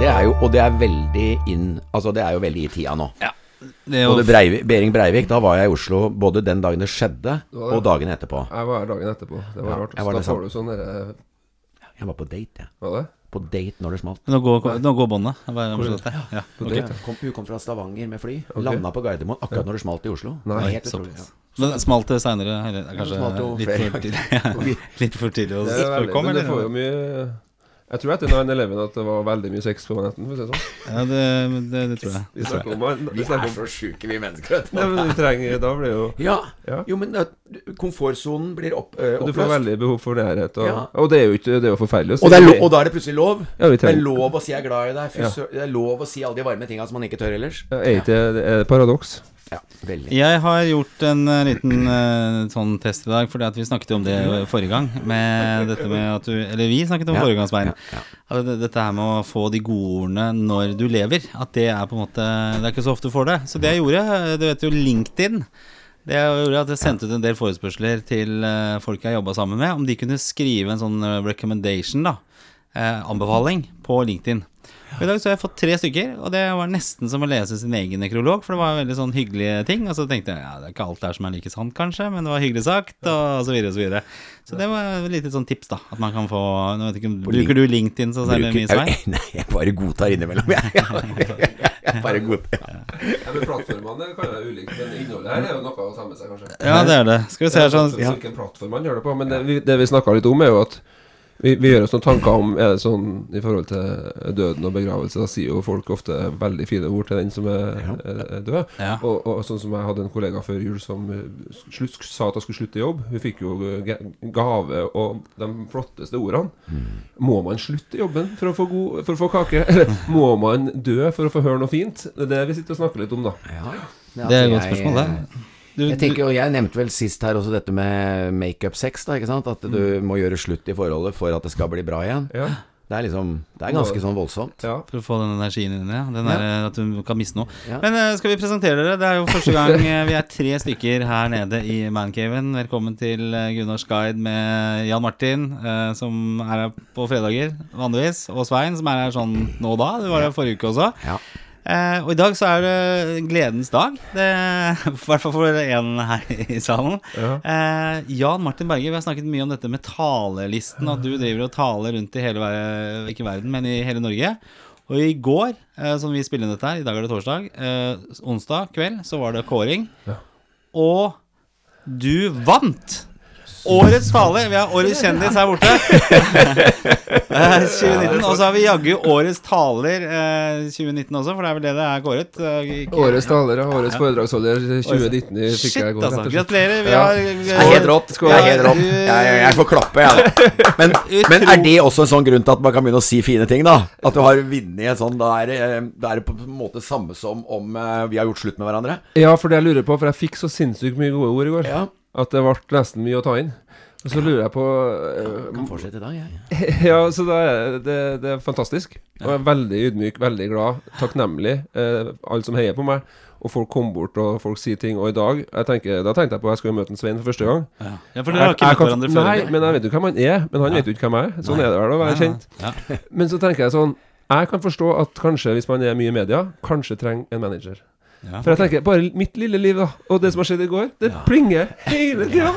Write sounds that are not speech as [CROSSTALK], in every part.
det er jo, og det er veldig inn Altså, det er jo veldig i tida nå. Ja. Det er jo, Både Breivik, Behring Breivik, da var jeg i Oslo både den dagen det skjedde, det. og dagen etterpå. Jeg var her dagen etterpå. Det var Ja, rart. var da får du sånn derre Jeg var på date, jeg. Var det? På date når det smalt. nå går, nå går båndet. Ja, På ok. date, Kom, hun kom fra Stavanger med fly. Okay. Landa på Gardermoen akkurat når det smalt i Oslo. Nei, helt utrolig. Ja. Men smalt det seinere? Kanskje det kanskje smalt jo litt for tidlig, [LAUGHS] litt for tidlig å men det får jo eller? mye Jeg tror etter 9-11 at det var veldig mye sex på Manhattan. For å si sånn. Ja, det, det, det tror jeg. Vi snakker om, vi snakker om så sjuke, vi mennesker. vet du. Nei, men vi trenger Da blir jo Ja. Ja. Jo, men komfortsonen blir opp, uh, Du får veldig behov for nærhet, og, Ja. og det er jo ikke Det er jo forferdelig å si. Og, det er lo og da er det plutselig lov. Ja, vi Det er lov å si 'jeg er glad i deg'. Fy Ja. Det er lov å si alle de varme tinga som man ikke tør ellers. Ja, Er det er et paradoks? Ja, veldig. Jeg har gjort en eh, liten eh, sånn test i dag, fordi at vi snakket om det forrige gang. Med dette med at du Eller vi snakket om Ja, forrige gang, Svein. ja, ja. Dette her med å få de gode ordene når du lever. At det er på en måte Det er ikke så ofte du får det. Så det jeg gjorde, eh, du vet jo LinkedIn. Det jeg gjorde at jeg sendte ut en del forespørsler til folk jeg jobba sammen med, om de kunne skrive en sånn recommendation, da. Eh, anbefaling på LinkedIn. Og I dag så har jeg fått tre stykker, og det var nesten som å lese sin egen nekrolog. For det var veldig sånn hyggelige ting. Og så tenkte jeg ja, det er ikke alt der som er like sant, kanskje, men det var hyggelig sagt, og så videre og så videre. Så det var et lite sånn tips, da. At man kan få nå vet jeg ikke, Bruker du LinkedIn så særlig mye, jeg, [LAUGHS] nei, jeg bare godtar innimellom, jeg. [LAUGHS] [LAUGHS] jeg bare godtar. Ja. Ja, men Plattformene kan være ulike, men innholdet her er jo noe å ta med seg, kanskje. Ja, det er det. Skal vi se her sånn ja. Hvilken plattform man gjør det på. Men det vi, det vi snakka litt om, er jo at vi, vi gjør oss noen tanker om Er det sånn i forhold til døden og begravelse. Da sier jo folk ofte veldig fine ord til den som er, er, er død. Ja. Og, og sånn som jeg hadde en kollega før jul som eh, slutt, sa at hun skulle slutte i jobb. Hun fikk jo eh, gave og de flotteste ordene. Må man slutte i jobben for å få, god, for å få kake? [LAUGHS] Eller må man dø for å få høre noe fint? Det er det vi sitter og snakker litt om, da. Ja. Det er et godt spørsmål, det. Du, Jeg tenker jo, jeg nevnte vel sist her også dette med makeup-sex, da, ikke sant? At du Mm. må gjøre slutt i forholdet for at det skal bli bra igjen. Ja. Det er liksom Det er ganske sånn voldsomt. ja. For å få den energien inn i det. Den Ja. at du kan miste noe. Ja. Men eh, skal vi presentere dere? Det er jo første gang [LAUGHS] eh, vi er tre stykker her nede i Mancaven. Velkommen til eh, Gunnars guide med Jan Martin, eh, som er her på fredager vanligvis. Og Svein, som er her sånn nå og da. Du var her forrige uke også. Eh, og i dag så er det gledens dag. Det, [LAUGHS] I hvert fall for en her i salen. Ja. Eh, Jan Martin Berge, vi har snakket mye om dette med talelisten. At du driver og taler rundt i hele verden, ikke verden, men i hele Norge. Og i går, eh, som vi spiller inn dette her, i dag er det torsdag, onsdag kveld, så var det kåring. Ja. Og du vant! Årets tale. Vi har Årets kjendis her borte. Eh, 2019. Og så har vi jaggu Årets taler eh, 2019 også, for det er vel det det er kåret. Eh, Årets taler, og Årets foredragsholder 2019 fikk jeg går. altså. Gratulerer. Vi Ja. har Det er helt rått. Er. Jeg, jeg, jeg får klappe, jeg. da. Men, men er det også en sånn grunn til at man kan begynne å si fine ting, da? At du har vunnet en sånn Da er det eh, er på en måte samme som om eh, vi har gjort slutt med hverandre? Ja, for det jeg lurer på, for jeg fikk så sinnssykt mye gode ord i går, Ja. At det ble nesten mye å ta inn. Og så lurer jeg på eh, kan fortsette i dag, jeg. Ja, så da er det, det er fantastisk. Og jeg er veldig ydmyk, veldig glad, takknemlig. uh, alle som heier på meg. Og folk kom bort, og folk sier ting. Og i dag jeg tenker, Da tenkte jeg på at jeg skulle møte en Svein for første gang. Ja, ja for dere har ikke møtt hverandre før? Nei, men jeg vet jo hvem han er. Men han vet jo ikke hvem jeg er. Sånn er det vel å være kjent. Ja. Men så tenker jeg sånn Jeg kan forstå at kanskje, hvis man er mye i media, kanskje trenger en manager. Ja. For jeg tenker, bare mitt lille liv, da, og det som har skjedd i går, det plinger hele tida.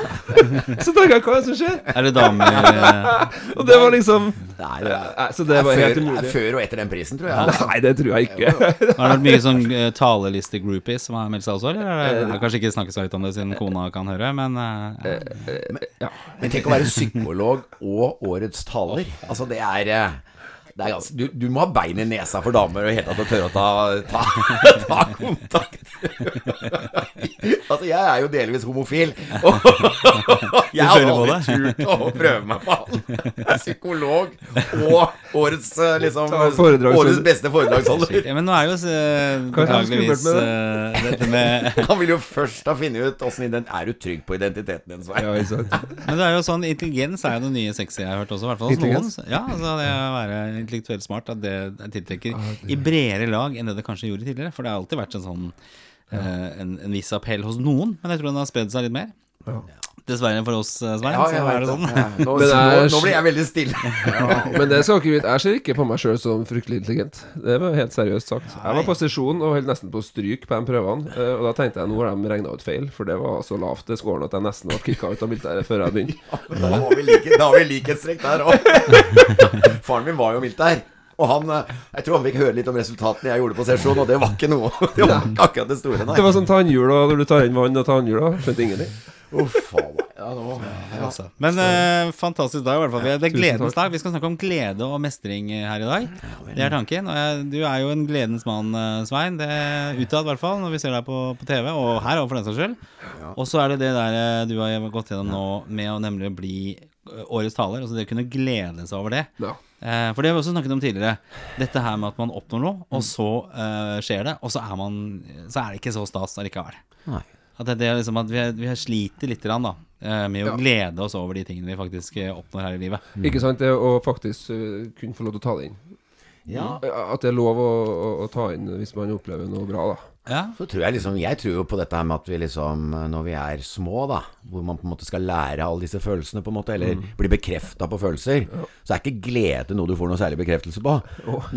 Så tenker jeg, hva er det som skjer? Er det damer eh, [LAUGHS] Og det var liksom Nei, det er, Så det var helt umulig. før og etter den prisen, tror jeg. Nei, det tror jeg ikke. [LAUGHS] Har det vært mye sånn uh, taleliste-groupies som har meldt seg også, eller? Er det, jeg har kanskje ikke snakke så høyt om det siden kona kan høre, men uh, Men tenk å være psykolog og årets taler. Altså, det er uh, det ganske, du, du må ha bein i nesa for damer og i hele tatt å tørre å ta, ta, [LAUGHS] ta kontakt. altså, jeg er jo delvis homofil. [LAUGHS] Og jeg har aldri turt å prøve meg på han. Jeg er psykolog og årets, eh, liksom, årets beste foredragsholder. ja, Men nå er jo eh, det beklageligvis uh, dette med [LAUGHS] Han vil jo først ha funnet ut åssen Er du trygg på identiteten din, Svein? Men det er jo sånn intelligens er jo det nye sexy jeg har hørt også, i hvert fall hos noen. Ja, altså det å være intellektuelt smart, at det tiltrekker i bredere lag enn det det kanskje gjorde tidligere. For det har alltid vært en sånn ja. en, en viss appell hos noen, men jeg tror den har spredd seg litt mer. Ja. Dessverre for oss, eh, Svein. Ja, så jeg er vet det det. sånn. Ja, [LAUGHS] Nå, Men nå, nå blir jeg veldig stille. [LAUGHS] Ja, men det skal ikke vite, jeg ser ikke på meg sjøl som fryktelig intelligent. Det var helt seriøst sagt. Jeg var på sesjon og holdt nesten på å stryke på de prøvene. eh, Og da tenkte jeg nå har de regna ut feil, for det var så lavt det scoren at jeg nesten ble kicka ut av militæret før jeg begynte. [LAUGHS] Da har vi, like, da har vi likhetstrekk der òg. Faren min var jo militær. Og han, eh, jeg tror han fikk høre litt om resultatene jeg gjorde på sesjon, og det var ikke noe. Det var ikke akkurat det store, Det nei. var sånn tannhjul når du tar inn vann og tannhjul. Skjønte ingenting. Uff, faen Ja, nå, ja. Altså. Men eh, fantastisk dag, i hvert fall. Ja, Det er gledens dag. Vi skal snakke om glede og mestring eh, her i dag. Det er tanken. Og jeg, du er jo en gledens mann, eh, Svein. Det er Utad, i hvert fall, når vi ser deg på, på TV, og her òg, for den saks skyld. Og så er det det der eh, du har gått gjennom nå, med å nemlig bli årets taler. Altså det å kunne glede seg over det. Ja. Eh, for det har vi også snakket om tidligere. Dette her med at man oppnår noe, og så eh, skjer det, og så er, man, så er det ikke så stas allikevel. At det, det er liksom at vi, vi sliter litt grann, da, med å Ja. glede oss over de tingene vi faktisk eh, oppnår her i livet. Ikke sant? Det å faktisk eh, kunne få lov til å ta det inn. Ja. Eh, At det er lov å, å, å ta inn hvis man opplever noe bra, da. Ja, Så tror jeg liksom Jeg tror jo på dette her med at vi liksom Når vi er små, da, hvor man på en måte skal lære alle disse følelsene, på en måte, eller bli bekrefta på følelser, så er ikke glede noe du får noe særlig bekreftelse på.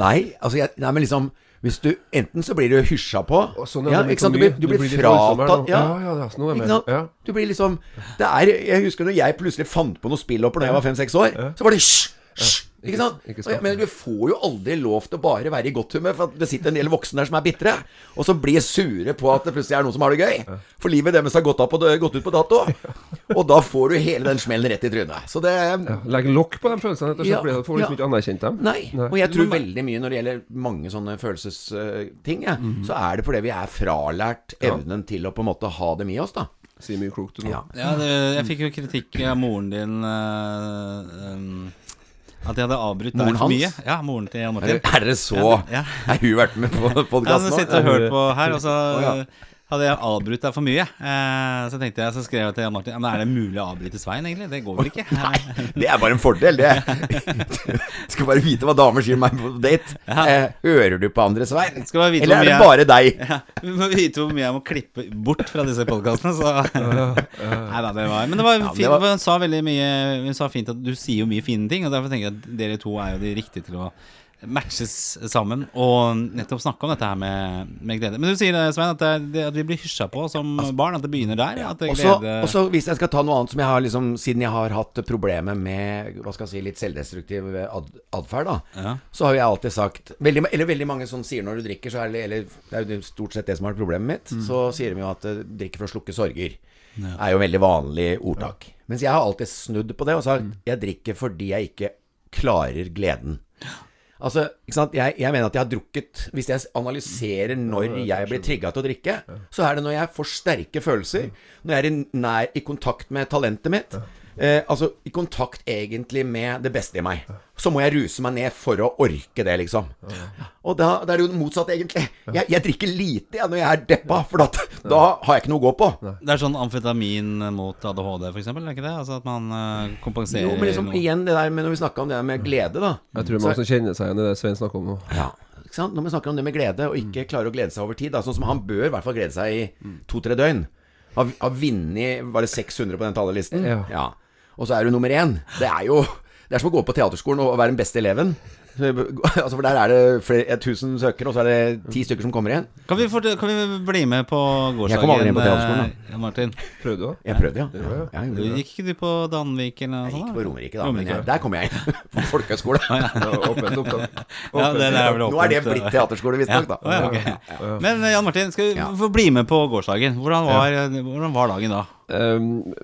Nei, altså jeg, Nei, men liksom hvis du, Enten så blir du hysja på Og sånn ja, ikke sant? Du blir, du blir nå. fratatt ja. ja, ja, sånn Ikke sant? Ja. Du blir liksom Det er Jeg husker når jeg plutselig fant på noen spillopper da jeg var fem-seks år, så var det hysj! hysj ikke sant? ikke sant. Men du får jo aldri lov til å bare være i godt humør, for det sitter en del voksne der som er bitre, og så blir sure på at det plutselig er noen som har det gøy. For livet deres har gått, opp og gått ut på dato. [LAUGHS] Og da får du hele den smellen rett i trynet. Så det Legg lokk på de følelsene, rett og slett. Ja, fordi Du får liksom ja. ikke anerkjent dem. Nei. Og jeg tror veldig mye når det gjelder mange sånne følelsesting, ja, så er det fordi vi er fralært evnen til å på en måte ha dem i oss, da. Si mye klokt du nå. Ja. ja det, jeg fikk jo kritikk av moren din Uh, um, At jeg hadde avbrutt Moren deg for mye. Ja, moren til Jan Martin. er dere så Ja. Er hun vært med på Ja, hun sitter og hører på her, og så ja. Hadde jeg avbrutt deg for mye. Eh, så tenkte jeg, så skrev jeg til Jan Martin Men er det mulig å avbryte Svein, egentlig? Det går vel ikke? [LAUGHS] Nei, det er bare en fordel, det. [LAUGHS] Skal bare vite hva damer sier meg på date. Eh, hører du på andre Svein? Eller er det bare deg? [LAUGHS] Ja, vi må vite hvor mye jeg må klippe bort fra disse podkastene, så Nei da, det var Men det var fint. var- Hun sa veldig mye Hun sa fint at du sier jo mye fine ting, og derfor tenker jeg at dere to er jo de riktige til å matches sammen og nettopp snakke om dette her med, med glede. Men du sier det, Svein, at, det, at vi blir hysja på som barn. At det begynner der. At det også, glede og hvis jeg skal ta noe annet som jeg har liksom Siden jeg har hatt problemer med Hva skal jeg si litt selvdestruktiv ad, atferd, da. Ja. Så har jeg alltid sagt veldig, Eller veldig mange som sier når du drikker, så er det Eller det er jo stort sett det som er problemet mitt. Mm. Så sier de jo at eh, drikker for å slukke sorger. Er jo veldig vanlig ordtak. Mens jeg har alltid snudd på det og sagt Mm. jeg drikker fordi jeg ikke klarer gleden. Altså, ikke? Jeg, jeg mener at jeg har drukket Hvis jeg analyserer når jeg blir trigga til å drikke, så er det når jeg får sterke følelser, når jeg er i, nær i kontakt med talentet mitt. Eh, altså i kontakt egentlig med det beste i meg. Så må jeg ruse meg ned for å orke det, liksom. Og da, da er det jo motsatt, egentlig. Jeg, jeg drikker lite jeg, når jeg er deppa, for da, da har jeg ikke noe å gå på. Det er sånn amfetamin mot ADHD, for eksempel, er ikke det? Altså at man eh, kompenserer Jo, men liksom noe. igjen det der med når vi snakka om det der med glede, da. Jeg tror mange som kjenner seg igjen i det Svein snakker om nå. Ja. Når vi snakker om det med glede, og ikke klarer å glede seg over tid, da, sånn som han bør i hvert fall glede seg i to-tre døgn. Har, har vunnet Var det 600 på den talerlisten? Ja. Og så er du nummer én. Det er jo Det er som å gå på teaterskolen og være den beste eleven. [LAUGHS] Altså For der er det flere, 1000 søkere, og så er det ti stykker som kommer igjen. Kan vi, fort- kan vi bli med på gårsdagen? Jeg kom aldri inn på teaterskolen, Da. Jan Martin. Prøvde du, da? Jeg prøvde, ja. Ja, ja. Jeg du. Gikk ikke du på Danvik eller noe Jeg sånt? gikk på Romerike, da. Men jeg, der kom jeg inn. [LAUGHS] På folkehøyskole. [LAUGHS] Er Nå er det blitt eh, teaterskole, visstnok, da. Å, ja, ok. Men eh, Jan Martin, skal vi få bli med på gårsdagen? Hvordan var, hvordan var dagen da? Um,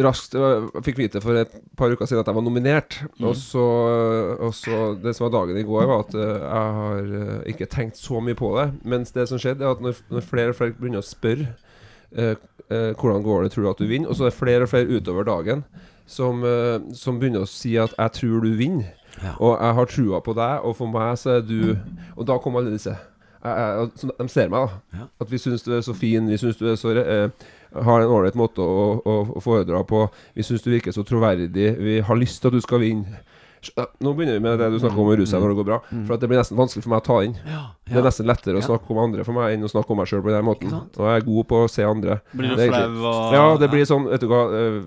raskt Jeg fikk vite for et par uker siden at jeg var nominert. Og, så, og så Det som var dagen i går, var at eh, jeg har eh, ikke tenkt så mye på det. Mens det som skjedde, er at når, når flere og flere begynner å spørre uh, uh, hvordan går det, tror du at du vinner, og så er det flere og flere utover dagen som, uh, som begynner å si at 'jeg tror du vinner'. Ja. Og jeg har trua på deg, og for meg så er du Og da kommer alle disse. Jeg, jeg, de ser meg, da. Ja. At vi syns du er så fin, vi syns du er så eh, har en ålreit måte å, å, å foredra på. Vi syns du virker så troverdig. Vi har lyst til at du skal vinne. Nå begynner vi med det du snakker om å ruse deg når det går bra. For at det blir nesten vanskelig for meg å ta inn. Ja, Det er nesten lettere å snakke om andre for meg enn å snakke om meg sjøl på den måten. Og jeg er god på å se andre. Blir du Det flau og Ja, det blir sånn Vet du hva øh,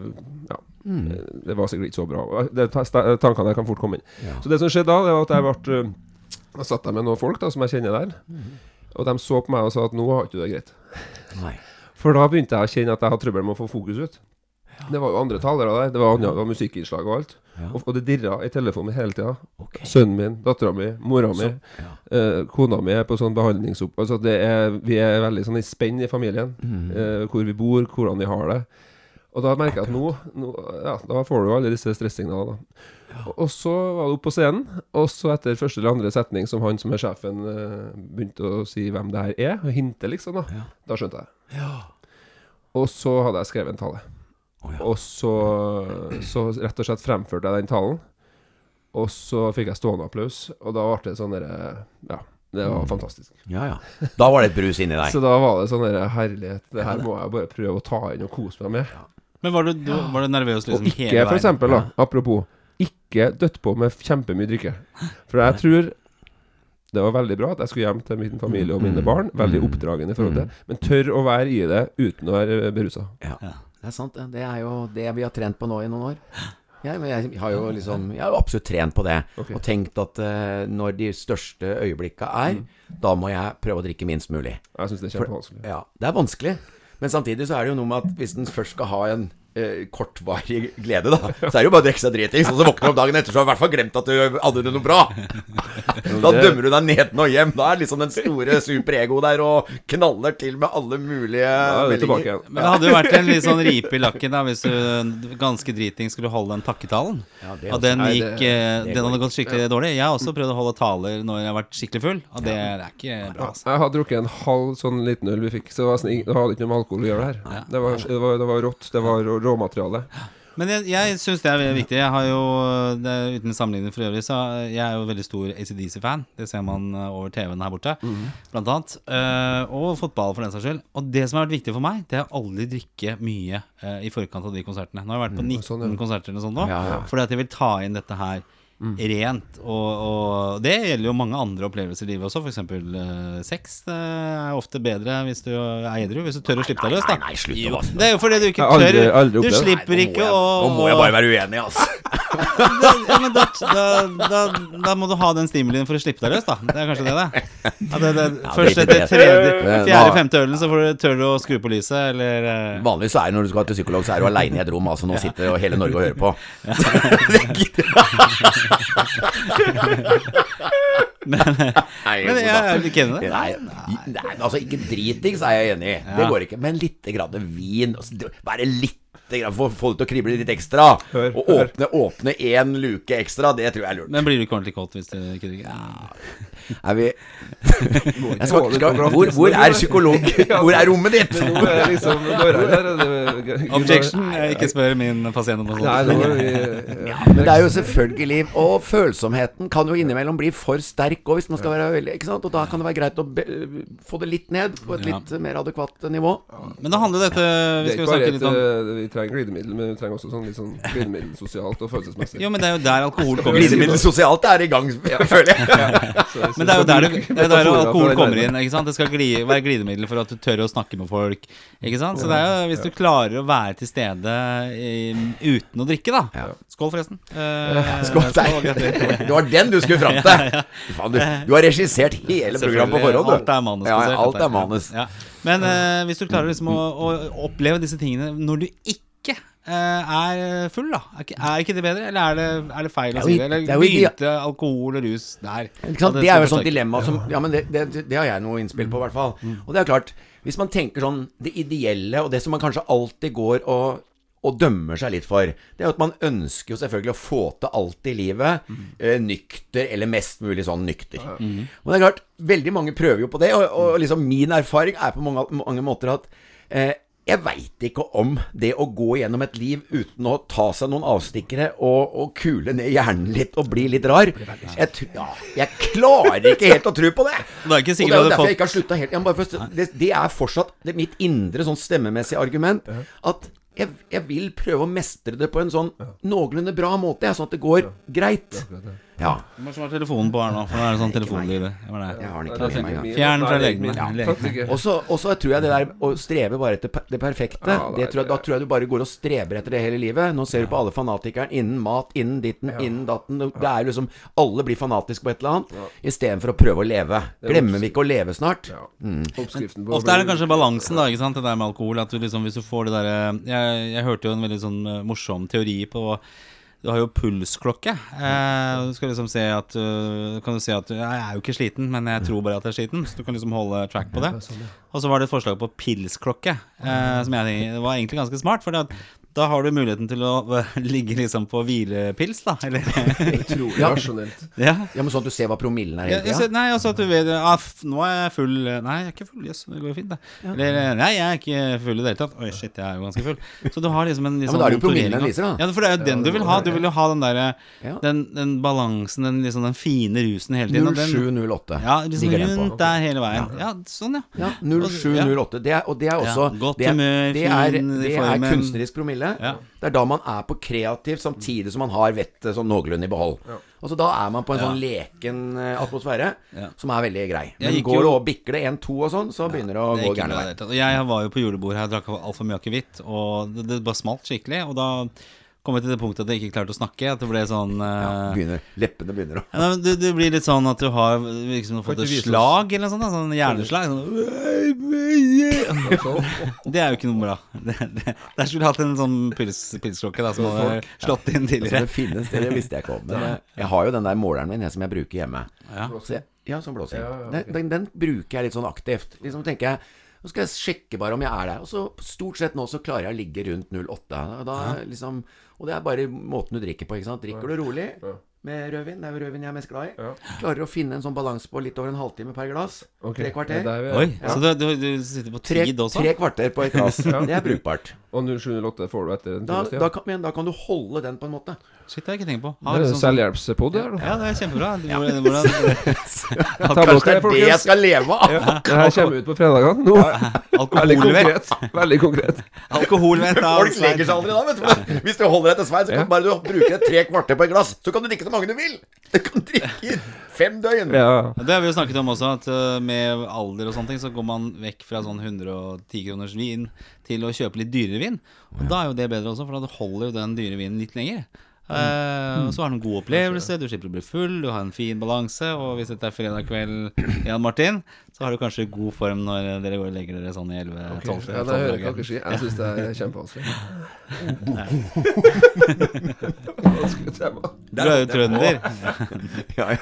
Ja, Mm. det var sikkert ikke så bra. Det, ta- tankene der kan fort komme inn. Så det som skjedde da, det var at jeg ble Da satt jeg med noen folk da som jeg kjenner der. Og de så på meg og sa at nå har ikke du det greit. Nei. For da begynte jeg å kjenne at jeg hadde trøbbel med å få fokus ut. Det var jo andre talere der. Det var, andre, det var musikkinnslag og alt. Ja. Og, og det dirra i telefonen hele tida. Okay. Sønnen min, dattera mi, mora mi, ja. eh, kona mi er på sånn behandlingsopp... Altså det er, vi er veldig sånn i spenn i familien. Mm. Eh, hvor vi bor, hvordan vi har det. Og da merker jeg at nå, nå Ja, da får du jo alle disse stressignalene. Og, og så var det opp på scenen, og så etter første eller andre setning som han som er sjefen, eh, begynte å si hvem det her er, og hinte, liksom, da. Ja. Da skjønte jeg. Ja. Og så hadde jeg skrevet en tale. Oh, ja. Og så, så rett og slett fremførte jeg den talen. Og så fikk jeg stående applaus, og da ble det sånn derre Ja, det var fantastisk. ja, ja. Da var det et brus inni deg. Så da var det sånn derre Herlighet, det her må jeg bare prøve å ta inn og kose meg med. Men var du, du, var du nervøs Og liksom ikke, hele for eksempel, da, apropos, ikke dødt på med kjempemye drikke. For jeg tror det var veldig bra at jeg skulle hjem til min familie og mine Mm. barn. Veldig Mm. oppdragende i forhold til Men tør å være i det uten å være berusa. Ja. Ja. Det er sant, det. Er jo det vi har trent på nå i noen år. Jeg, men jeg har jo liksom Jeg har jo absolutt trent på det. Okay. Og tenkt at uh, når de største øyeblikka er, da må jeg prøve å drikke minst mulig. Jeg syns det er kjempevanskelig. Ja, det er vanskelig. Men samtidig så er det jo noe med at hvis en først skal ha en eh, kortvarig glede, da, så er det jo bare å drikke seg dritings. Og så våkner du opp dagen etter, så har du i hvert fall glemt at du hadde det noe bra. [LAUGHS] Da dømmer du deg neden og hjem. Da er liksom den store superego der og knaller til med alle mulige meldinger. igjen. Men det hadde jo vært en litt sånn ripe i lakken da hvis du ganske driting skulle holde den takketalen. Ja, Og den Nei, gikk det- eh, det Den hadde gått skikkelig dårlig. Jeg har også prøvd å holde taler når jeg har vært skikkelig full, og det er ikke bra. Altså. Jeg har drukket en halv sånn liten øl vi fikk, så det, var nesten det hadde ikke noe med alkohol å gjøre det her. Det var, det var, det var rått. Det var råmateriale. Men jeg, jeg syns det er veldig viktig. Jeg har jo, det Uten sammenligning for øvrig, så jeg er jo veldig stor ACDC-fan. Det ser man eh, over TV-en her borte, blant annet. Uh, og fotball, for den saks skyld. Og det som har vært viktig for meg, det er å aldri drikke mye uh, i forkant av de konsertene. Nå har jeg vært på 19 sånn, ja. konserter eller sånt nå, Ja, ja. fordi at jeg vil ta inn dette her. Rent. Og, og det gjelder jo mange andre opplevelser i livet også. F.eks. Uh, sex det er ofte bedre hvis du er edru. Hvis du tør å slippe deg løs, da. Nei, nei, slutt å Det er jo fordi du ikke aldri- tør. aldri Du slipper ikke å Nå må jeg bare være uenig, altså. [LAUGHS] da, ja, men da, da, da, da må du ha den stimulien for å slippe deg løs, da. Det er kanskje det, det. Ja, det, det Ja, først er etter tredje, [LAUGHS] fjerde-femte ølen så får du, tør du å skru på lyset, eller uh... Vanligvis så er det når du skal til psykolog, så er du aleine i et rom. Altså nå sitter hele Norge og hører på. [LAUGHS] [LAUGHS] Men, Nei, men jeg kjenner det. Nei, nei, altså ikke dritings er jeg enig i. Det går ikke. Men litt grann vin. Altså, Bare litt grann, Få få det til å krible litt ekstra. Hør, Og hør. åpne åpne én luke ekstra, det tror jeg er lurt. Men blir du ikke ordentlig kåt hvis du ikke Ja. Er vi [LAUGHS] jeg skal, skal, hvor, hvor er psykolog? [LAUGHS] Hvor er rommet ditt? [LAUGHS] Liksom det- Objection. Jeg ikke spør min pasient om noe sånt. Men det er jo selvfølgelig Og følsomheten kan jo innimellom bli for sterk òg, hvis man skal være veldig Ikke sant? Og da kan det være greit å be, få det litt ned på et litt mer adekvat nivå. Men da handler dette Vi skal jo snakke litt om eh, trenger glidemiddel, men vi trenger også sånn litt sånn glidemiddel sosialt og følelsesmessig. Jo, men det er jo der alkohol kommer inn. Glidemiddel sosialt er i gang, [LAUGHS] føler jeg. Men det er jo der, du, det er der alkohol kommer inn. Ikke sant? Det skal gli, være glidemiddel for at du tør å snakke med folk. Ikke sant? Så det er jo, hvis du klarer å være til stede i, uten å drikke, da. Skål, forresten. Uh, [LAUGHS] Skål, gratulerer. Det var den du skulle fram til! [LAUGHS] Faen, du, du har regissert hele programmet på forhånd, du. Alt er manus. Ja, alt er manus. Ja. Men uh, hvis du klarer liksom å, å oppleve disse tingene når du ikke er full, da. Er ikke, er ikke det bedre, eller er det, er det feil å er si det? Eller er begynte alkohol og rus der? Ikke sant? Ja, Det er jo et sånt dilemma som Ja, men det, det, det har jeg noe innspill på, i hvert fall. Og det er klart, hvis man tenker sånn Det ideelle, og det som man kanskje alltid går og og dømmer seg litt for. Det er jo at man ønsker jo selvfølgelig å få til alt i livet. Eh, nykter, eller mest mulig sånn nykter. Og det er klart, veldig mange prøver jo på det, og, og liksom min erfaring er på mange, mange måter at eh, jeg veit ikke om det å gå gjennom et liv uten å ta seg noen avstikkere og, og kule ned hjernen litt og bli litt rar Jeg, ja, jeg klarer ikke helt å tro på det! Det er ikke Og det er jo derfor jeg ikke har slutta helt. Det, det er fortsatt det, mitt indre sånn stemmemessige argument at jeg, jeg vil prøve å mestre det på en sånn noenlunde bra måte, sånn at det går greit. Ja. Du må svare telefonen på her nå? For nå er det sånn telefonlyd. Det? Jeg har den ikke med meg. Fjern fra det ikke. Og så tror jeg det der å strebe bare etter det perfekte Ja, det det tror jeg, Da tror jeg du bare går og streber etter det hele livet. Nå ser du på alle fanatikerne innen mat, innen ditten, innen datten. Det det er liksom Alle blir fanatiske på et eller annet istedenfor å prøve å leve. er Glemmer vi ikke å leve snart? Ja. Oppskriften Ofte er det kanskje balansen, da, ikke sant, det der med alkohol. At du liksom, hvis du får det derre jeg, jeg hørte jo en veldig sånn eh, morsom teori på Du har jo pulsklokke. Eh, du skal liksom se at uh, Kan du si at Jeg er jo ikke sliten, men jeg tror bare at jeg er sliten. Så du kan liksom holde track på det. Og så var det et forslag på pilsklokke, eh, som jeg tenker var egentlig ganske smart. For da har du muligheten til å eh, [LAUGHS] ligge liksom på hvilepils, da. Eller [LAUGHS] Utrolig Ja. rasjonelt. Ja. Ja, men Sånn at du ser hva promillen er Ja, ser- nei, altså at du vet ah, Nå er jeg full Nei, jeg er ikke full. Jøss, det går jo fint, det. Eller nei, jeg er ikke full i det hele tatt. Oi, shit, jeg er jo ganske full. Så du har liksom en Ja, liksom men da er det jo promillen den viser, da. Ja, for det er jo den du vil ha. Du vil jo ha den derre den, den balansen, den liksom den fine rusen hele tiden. 0708 Ja, liksom ligger den på. rundt der hele veien. Ja, sånn, ja. Ja, 0708. Det er, og det er også Ja, godt humør, det fin form. det er kunstnerisk promille. Ja. Det er da man er på kreativt, samtidig som man har vettet sånn noenlunde i behold. Altså Da er man på en sånn leken eh, atmosfære Ja. som er veldig grei. Men går jo- det og bikker det 1-2 og sånn, så begynner det å Det gå gærne vei. jeg var jo på julebord her, drakk altfor mye akevitt, og det, det bare smalt skikkelig. Og da kom jeg til det punktet at jeg ikke klarte å snakke. At det ble sånn Ja, Begynner, Leppene begynner å Ja, men det, det blir litt sånn at du har liksom fått et slag eller noe sånt. da, Sånn hjerneslag. Sånn. Det er jo ikke noe bra. Det, det, der skulle du hatt en sånn pils, pilsklokke da, som hadde slått inn Altså, tidligere. det finnes, det visste jeg ikke om. Men jeg, har jo den der måleren min jeg, som jeg bruker hjemme. Ja. Jeg, ja, som blåser. Ja, ja, den, den, den bruker jeg litt sånn aktivt. Liksom tenker jeg Nå skal jeg sjekke bare om jeg er der. Og så stort sett nå så klarer jeg å ligge rundt 08. Og, da, liksom, og det er bare måten du drikker på, ikke sant. Drikker du rolig med rødvin, det er jo rødvin jeg er mest glad i. Ja. Klarer å finne en sånn balanse på litt over en halvtime per glass. Tre kvarter. er er. Oi, så du, du, du sitter på Tre, tid også? tre kvarter på et glass. [LAUGHS] Det er brukbart. Og 0708 får du etter en Da, tid. da, kan, men da kan du holde den på en måte. Shit, det har jeg ikke tenkt på. Det er sånn- selvhjelpspod her, ja, det er kjempebra. [LAUGHS] Ta Kanskje det er det jeg skal leve av! Det her kommer ut på fredagene nå. Veldig konkret. Veldig konkret. Alkoholvett av Folk legger seg aldri da, vet du. Hvis du holder deg til Svein, så kan Ja. bare du bruke tre kvarter på et glass. Så kan du drikke så mange du vil. Du kan drikke i fem døgn. Ja. Det har vi jo snakket om også, at uh, med alder og sånne ting, så går man vekk fra sånn 110 kroners vin til å kjøpe litt dyrere vin. Og da er jo det bedre også, for da holder jo den dyre vinen litt lenger. Uh, Så har du en god opplevelse, du slipper å bli full, du har en fin balanse. Og hvis dette er fredag kveld, Jan Martin, så har du kanskje god form når dere går og legger dere sånn i 11-12 Ja, det hører jeg ikke si. Jeg syns det er kjempevanskelig. [LAUGHS] Du er jo trønder. [LAUGHS] Ja, ja.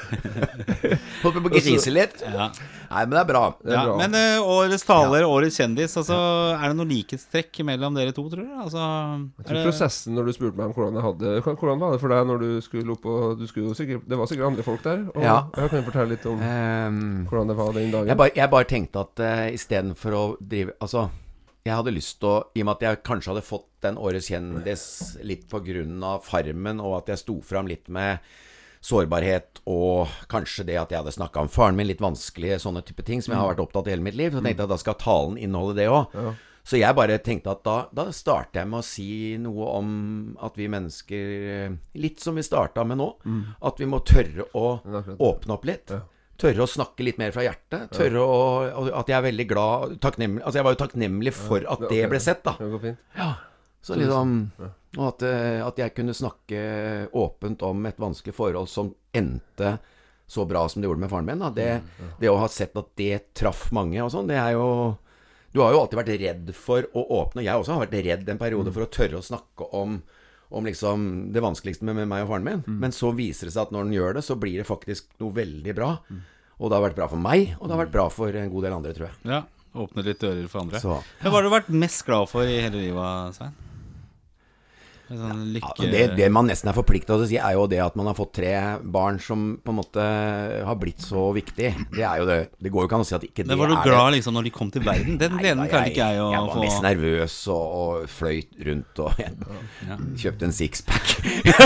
Håper på å grise litt. Ja. Nei, men det er bra. Det er Ja, bra. men uh, årets taler, årets kjendis, altså, er det noe likhetstrekk mellom dere to, tror du? Altså, Jeg tror det, prosessen når du spurte meg om hvordan jeg hadde Hvordan hvordan var det for deg når du skulle opp og du skulle sikkert, Det var sikkert andre folk der. Og Ja. jeg kan fortelle litt om Ehm, hvordan det var den dagen. jeg, bare, jeg bare tenkte at uh, istedenfor å drive Altså, jeg hadde lyst til å I og med at jeg kanskje hadde fått den Årets kjendis litt på grunn av Farmen, og at jeg sto fram litt med sårbarhet og kanskje det at jeg hadde snakka om faren min, litt vanskelige sånne type ting som jeg har vært opptatt av hele mitt liv, så tenkte jeg at da skal talen inneholde det òg. Så jeg bare tenkte at da, da starter jeg med å si noe om at vi mennesker Litt som vi starta med nå. At vi må tørre å åpne opp litt. Tørre å snakke litt mer fra hjertet. Tørre å At jeg er veldig glad takknemlig, Altså jeg var jo takknemlig for at det- ble sett, da. Det går fint. Så liksom Og at, eh, at jeg kunne snakke åpent om et vanskelig forhold som endte så bra som det gjorde med faren min. Da. Det, det å ha sett at det traff mange og sånn, det er jo Du har jo alltid vært redd for å åpne. Jeg også har vært redd en periode for å tørre å snakke om om liksom det vanskeligste med, med meg og faren min. Men så viser det seg at når den gjør det, så blir det faktisk noe veldig bra. Og det har vært bra for meg, og det har vært bra for en god del andre, tror jeg. ja, åpne litt dører for andre. Så Hva har du vært mest glad for i hele livet, Svein? En lykke... Ja, det, det man nesten er forplikta til å si, er jo det at man har fått tre barn som på en måte har blitt så viktig. Det er jo det. Det går jo ikke an å si at ikke det Men var du glad liksom når de kom til verden? Den gleden klarte ikke jeg å Jeg var få. mest nervøs og, og fløyt rundt og Ja. kjøpte en sixpack.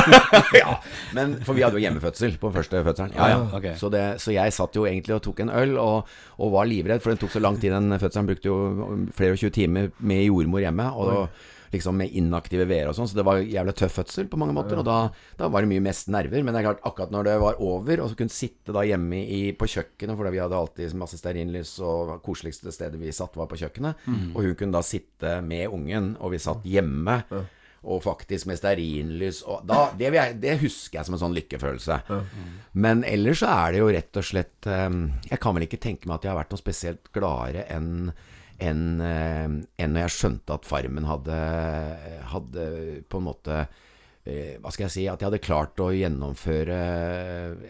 [LAUGHS] ja, men For vi hadde jo hjemmefødsel på første fødselen. Ja, ja. Ok. Så, det, så jeg satt jo egentlig og tok en øl og, og var livredd, for den tok så lang tid, den fødselen. Brukte jo flere og 20 timer med jordmor hjemme. Og, liksom med inaktive veer og sånn, så det var jævlig tøff fødsel på mange måter. Og da, da var det mye mest nerver. Men det er klart, akkurat når det var over, og så kunne sitte da hjemme i, på kjøkkenet, for vi hadde alltid masse stearinlys, og det koseligste stedet vi satt, var på kjøkkenet, og hun kunne da sitte med ungen, og vi satt hjemme. Og faktisk med stearinlys og da, det, jeg, det husker jeg som en sånn lykkefølelse. Men ellers så er det jo rett og slett eh, Jeg kan vel ikke tenke meg at jeg har vært noe spesielt gladere enn enn eh, enn når jeg skjønte at Farmen hadde, hadde på en måte eh, Hva skal jeg si At jeg hadde klart å gjennomføre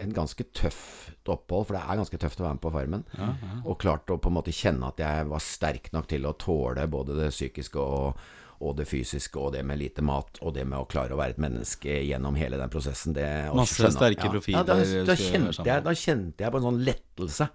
en ganske tøft opphold, for det er ganske tøft å være med på Farmen. Og klart å på en måte kjenne at jeg var sterk nok til å tåle både det psykiske og og det fysiske, og det med lite mat, og det med å klare å være et menneske gjennom hele den prosessen. Det, Masse skjønne- sterke ja. profiler Ja, da, da, da, kjente jeg, da kjente jeg på en sånn lettelse.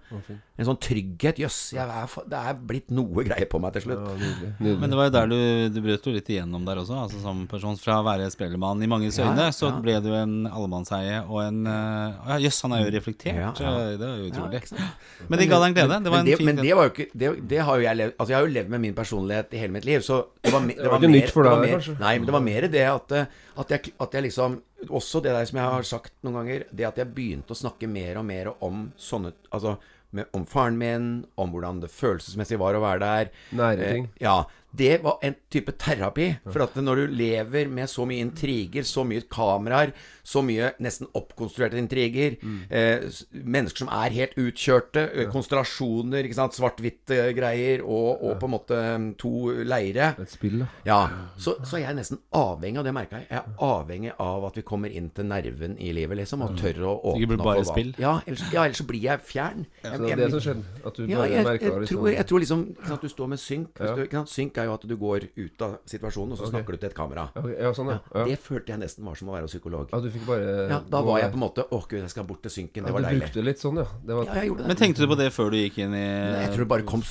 En sånn trygghet. Jøss, det er blitt noe greier på meg til slutt. Ja, nydelig. nydelig. Men det var jo der du, du brøt jo litt igjennom der også, altså som person. Fra å være spellemann i manges Ja, øyne, så ja. ble du en allemannseie og en eh, ja, Jøss, han er jo reflektert. Ja, ja. eh, Det er jo utrolig. [GASPS] men det ga deg en glede. Det var men, en det, fin men det var jo ikke det, det har jo jeg levd Altså jeg har jo levd med min personlighet i hele mitt liv, så det var, me- det var var ikke mer, nytt for deg, kanskje? Nei, men det var mer det at, eh, at, jeg, at jeg liksom Også det der som jeg har sagt noen ganger, det at jeg begynte å snakke mer og mer om sånne Altså med, om faren min, om hvordan det følelsesmessig var å være der. Nære Eh, ting. ja. Det var en type terapi. For at når du lever med så mye intriger, så mye kameraer, så mye nesten oppkonstruerte intriger, Mm. eh, mennesker som er helt utkjørte, eh, konstellasjoner, ikke sant, svart-hvitt eh, og, og på en måte mm, to leire. Et spill, da. Ja, så, så er jeg nesten avhengig av det, merka jeg. Jeg er avhengig av at vi kommer inn til nerven i livet, liksom, og tør å Så åpne ikke bare spill? Ja, ellers, ja, ellers så blir jeg fjern. Så Jeg- det jeg- er det som skjedde? At du ja, bare jeg, jeg, liksom tror, jeg tror liksom at Du står med synk. Hvis Ja. du, ikke sant, synk er jo at du går ut av situasjonen, og så snakker du til et kamera. Okay. Ja, sånn, ja. ja. Det følte jeg nesten var som å være psykolog. Ja, du fikk bare Ja, da gå var jeg på en måte Å, gud, jeg skal bort til synken. Det ja, var Du brukte litt sånn, ja. Det var, Ja, jeg det. Men tenkte du på det før du gikk inn i Jeg tror det bare kom?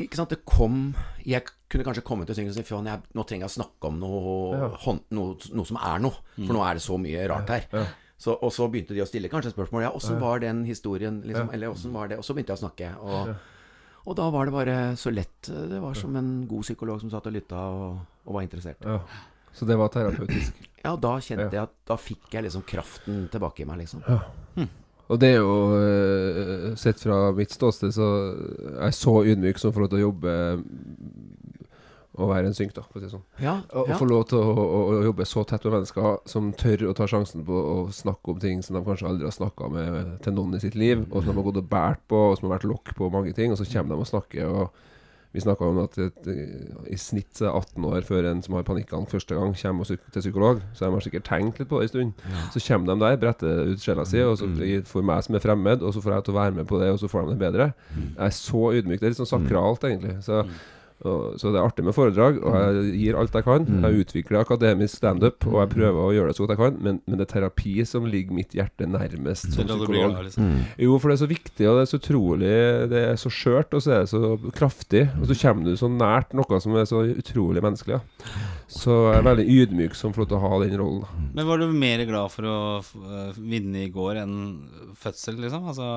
Ikke sant, det kom Jeg kunne kanskje komme til synken og si Faen, nå trenger jeg å snakke om noe, hånd, noe, noe som er noe. For nå er det så mye rart her. Så, og så begynte de å stille kanskje spørsmål. Ja, åssen var den historien? Liksom, Eller åssen var det? Og så begynte jeg å snakke. Og, og da var det bare så lett. Det var som en god psykolog som satt og lytta og, og var interessert. ja. Så det var terapeutisk. Ja, da kjente jeg at da fikk jeg liksom kraften tilbake i meg, liksom. Og det er jo eh, Sett fra mitt ståsted, så er jeg så ydmyk som får lov til å jobbe og være en synk, da, for å si det sånn. Ja, ja. få lov til å, å, å jobbe så tett med mennesker som tør å ta sjansen på å snakke om ting som de kanskje aldri har snakka med til noen i sitt liv, og som de har gått og båret på, og som har vært lokk på mange ting, og så kommer de og snakker. og vi snakka om at et, i snitt er 18 år før en som har panikkangst første gang, kommer til psykolog. Så de har sikkert tenkt litt på det en stund. Så kommer de der, bretter ut sjela si, og så får meg som er fremmed, og så får jeg til å være med på det, og så får de det bedre. Jeg er så ydmyk. Det er litt sånn sakralt, egentlig. Så og, så det er artig med foredrag, og jeg gir alt jeg kan. Jeg utvikler akademisk standup, og jeg prøver å gjøre det så godt jeg kan, men, men det er terapi som ligger mitt hjerte nærmest som blir psykolog. liksom. Jo, for det er så viktig, og det er så utrolig Det er så skjørt, og så er det så kraftig. Og så kommer du så nært noe som er så utrolig menneskelig. Ja. Så jeg er veldig ydmyk som får lov til å ha den rollen. Men var du mer glad for å øh, vinne i går enn fødsel, liksom? Altså,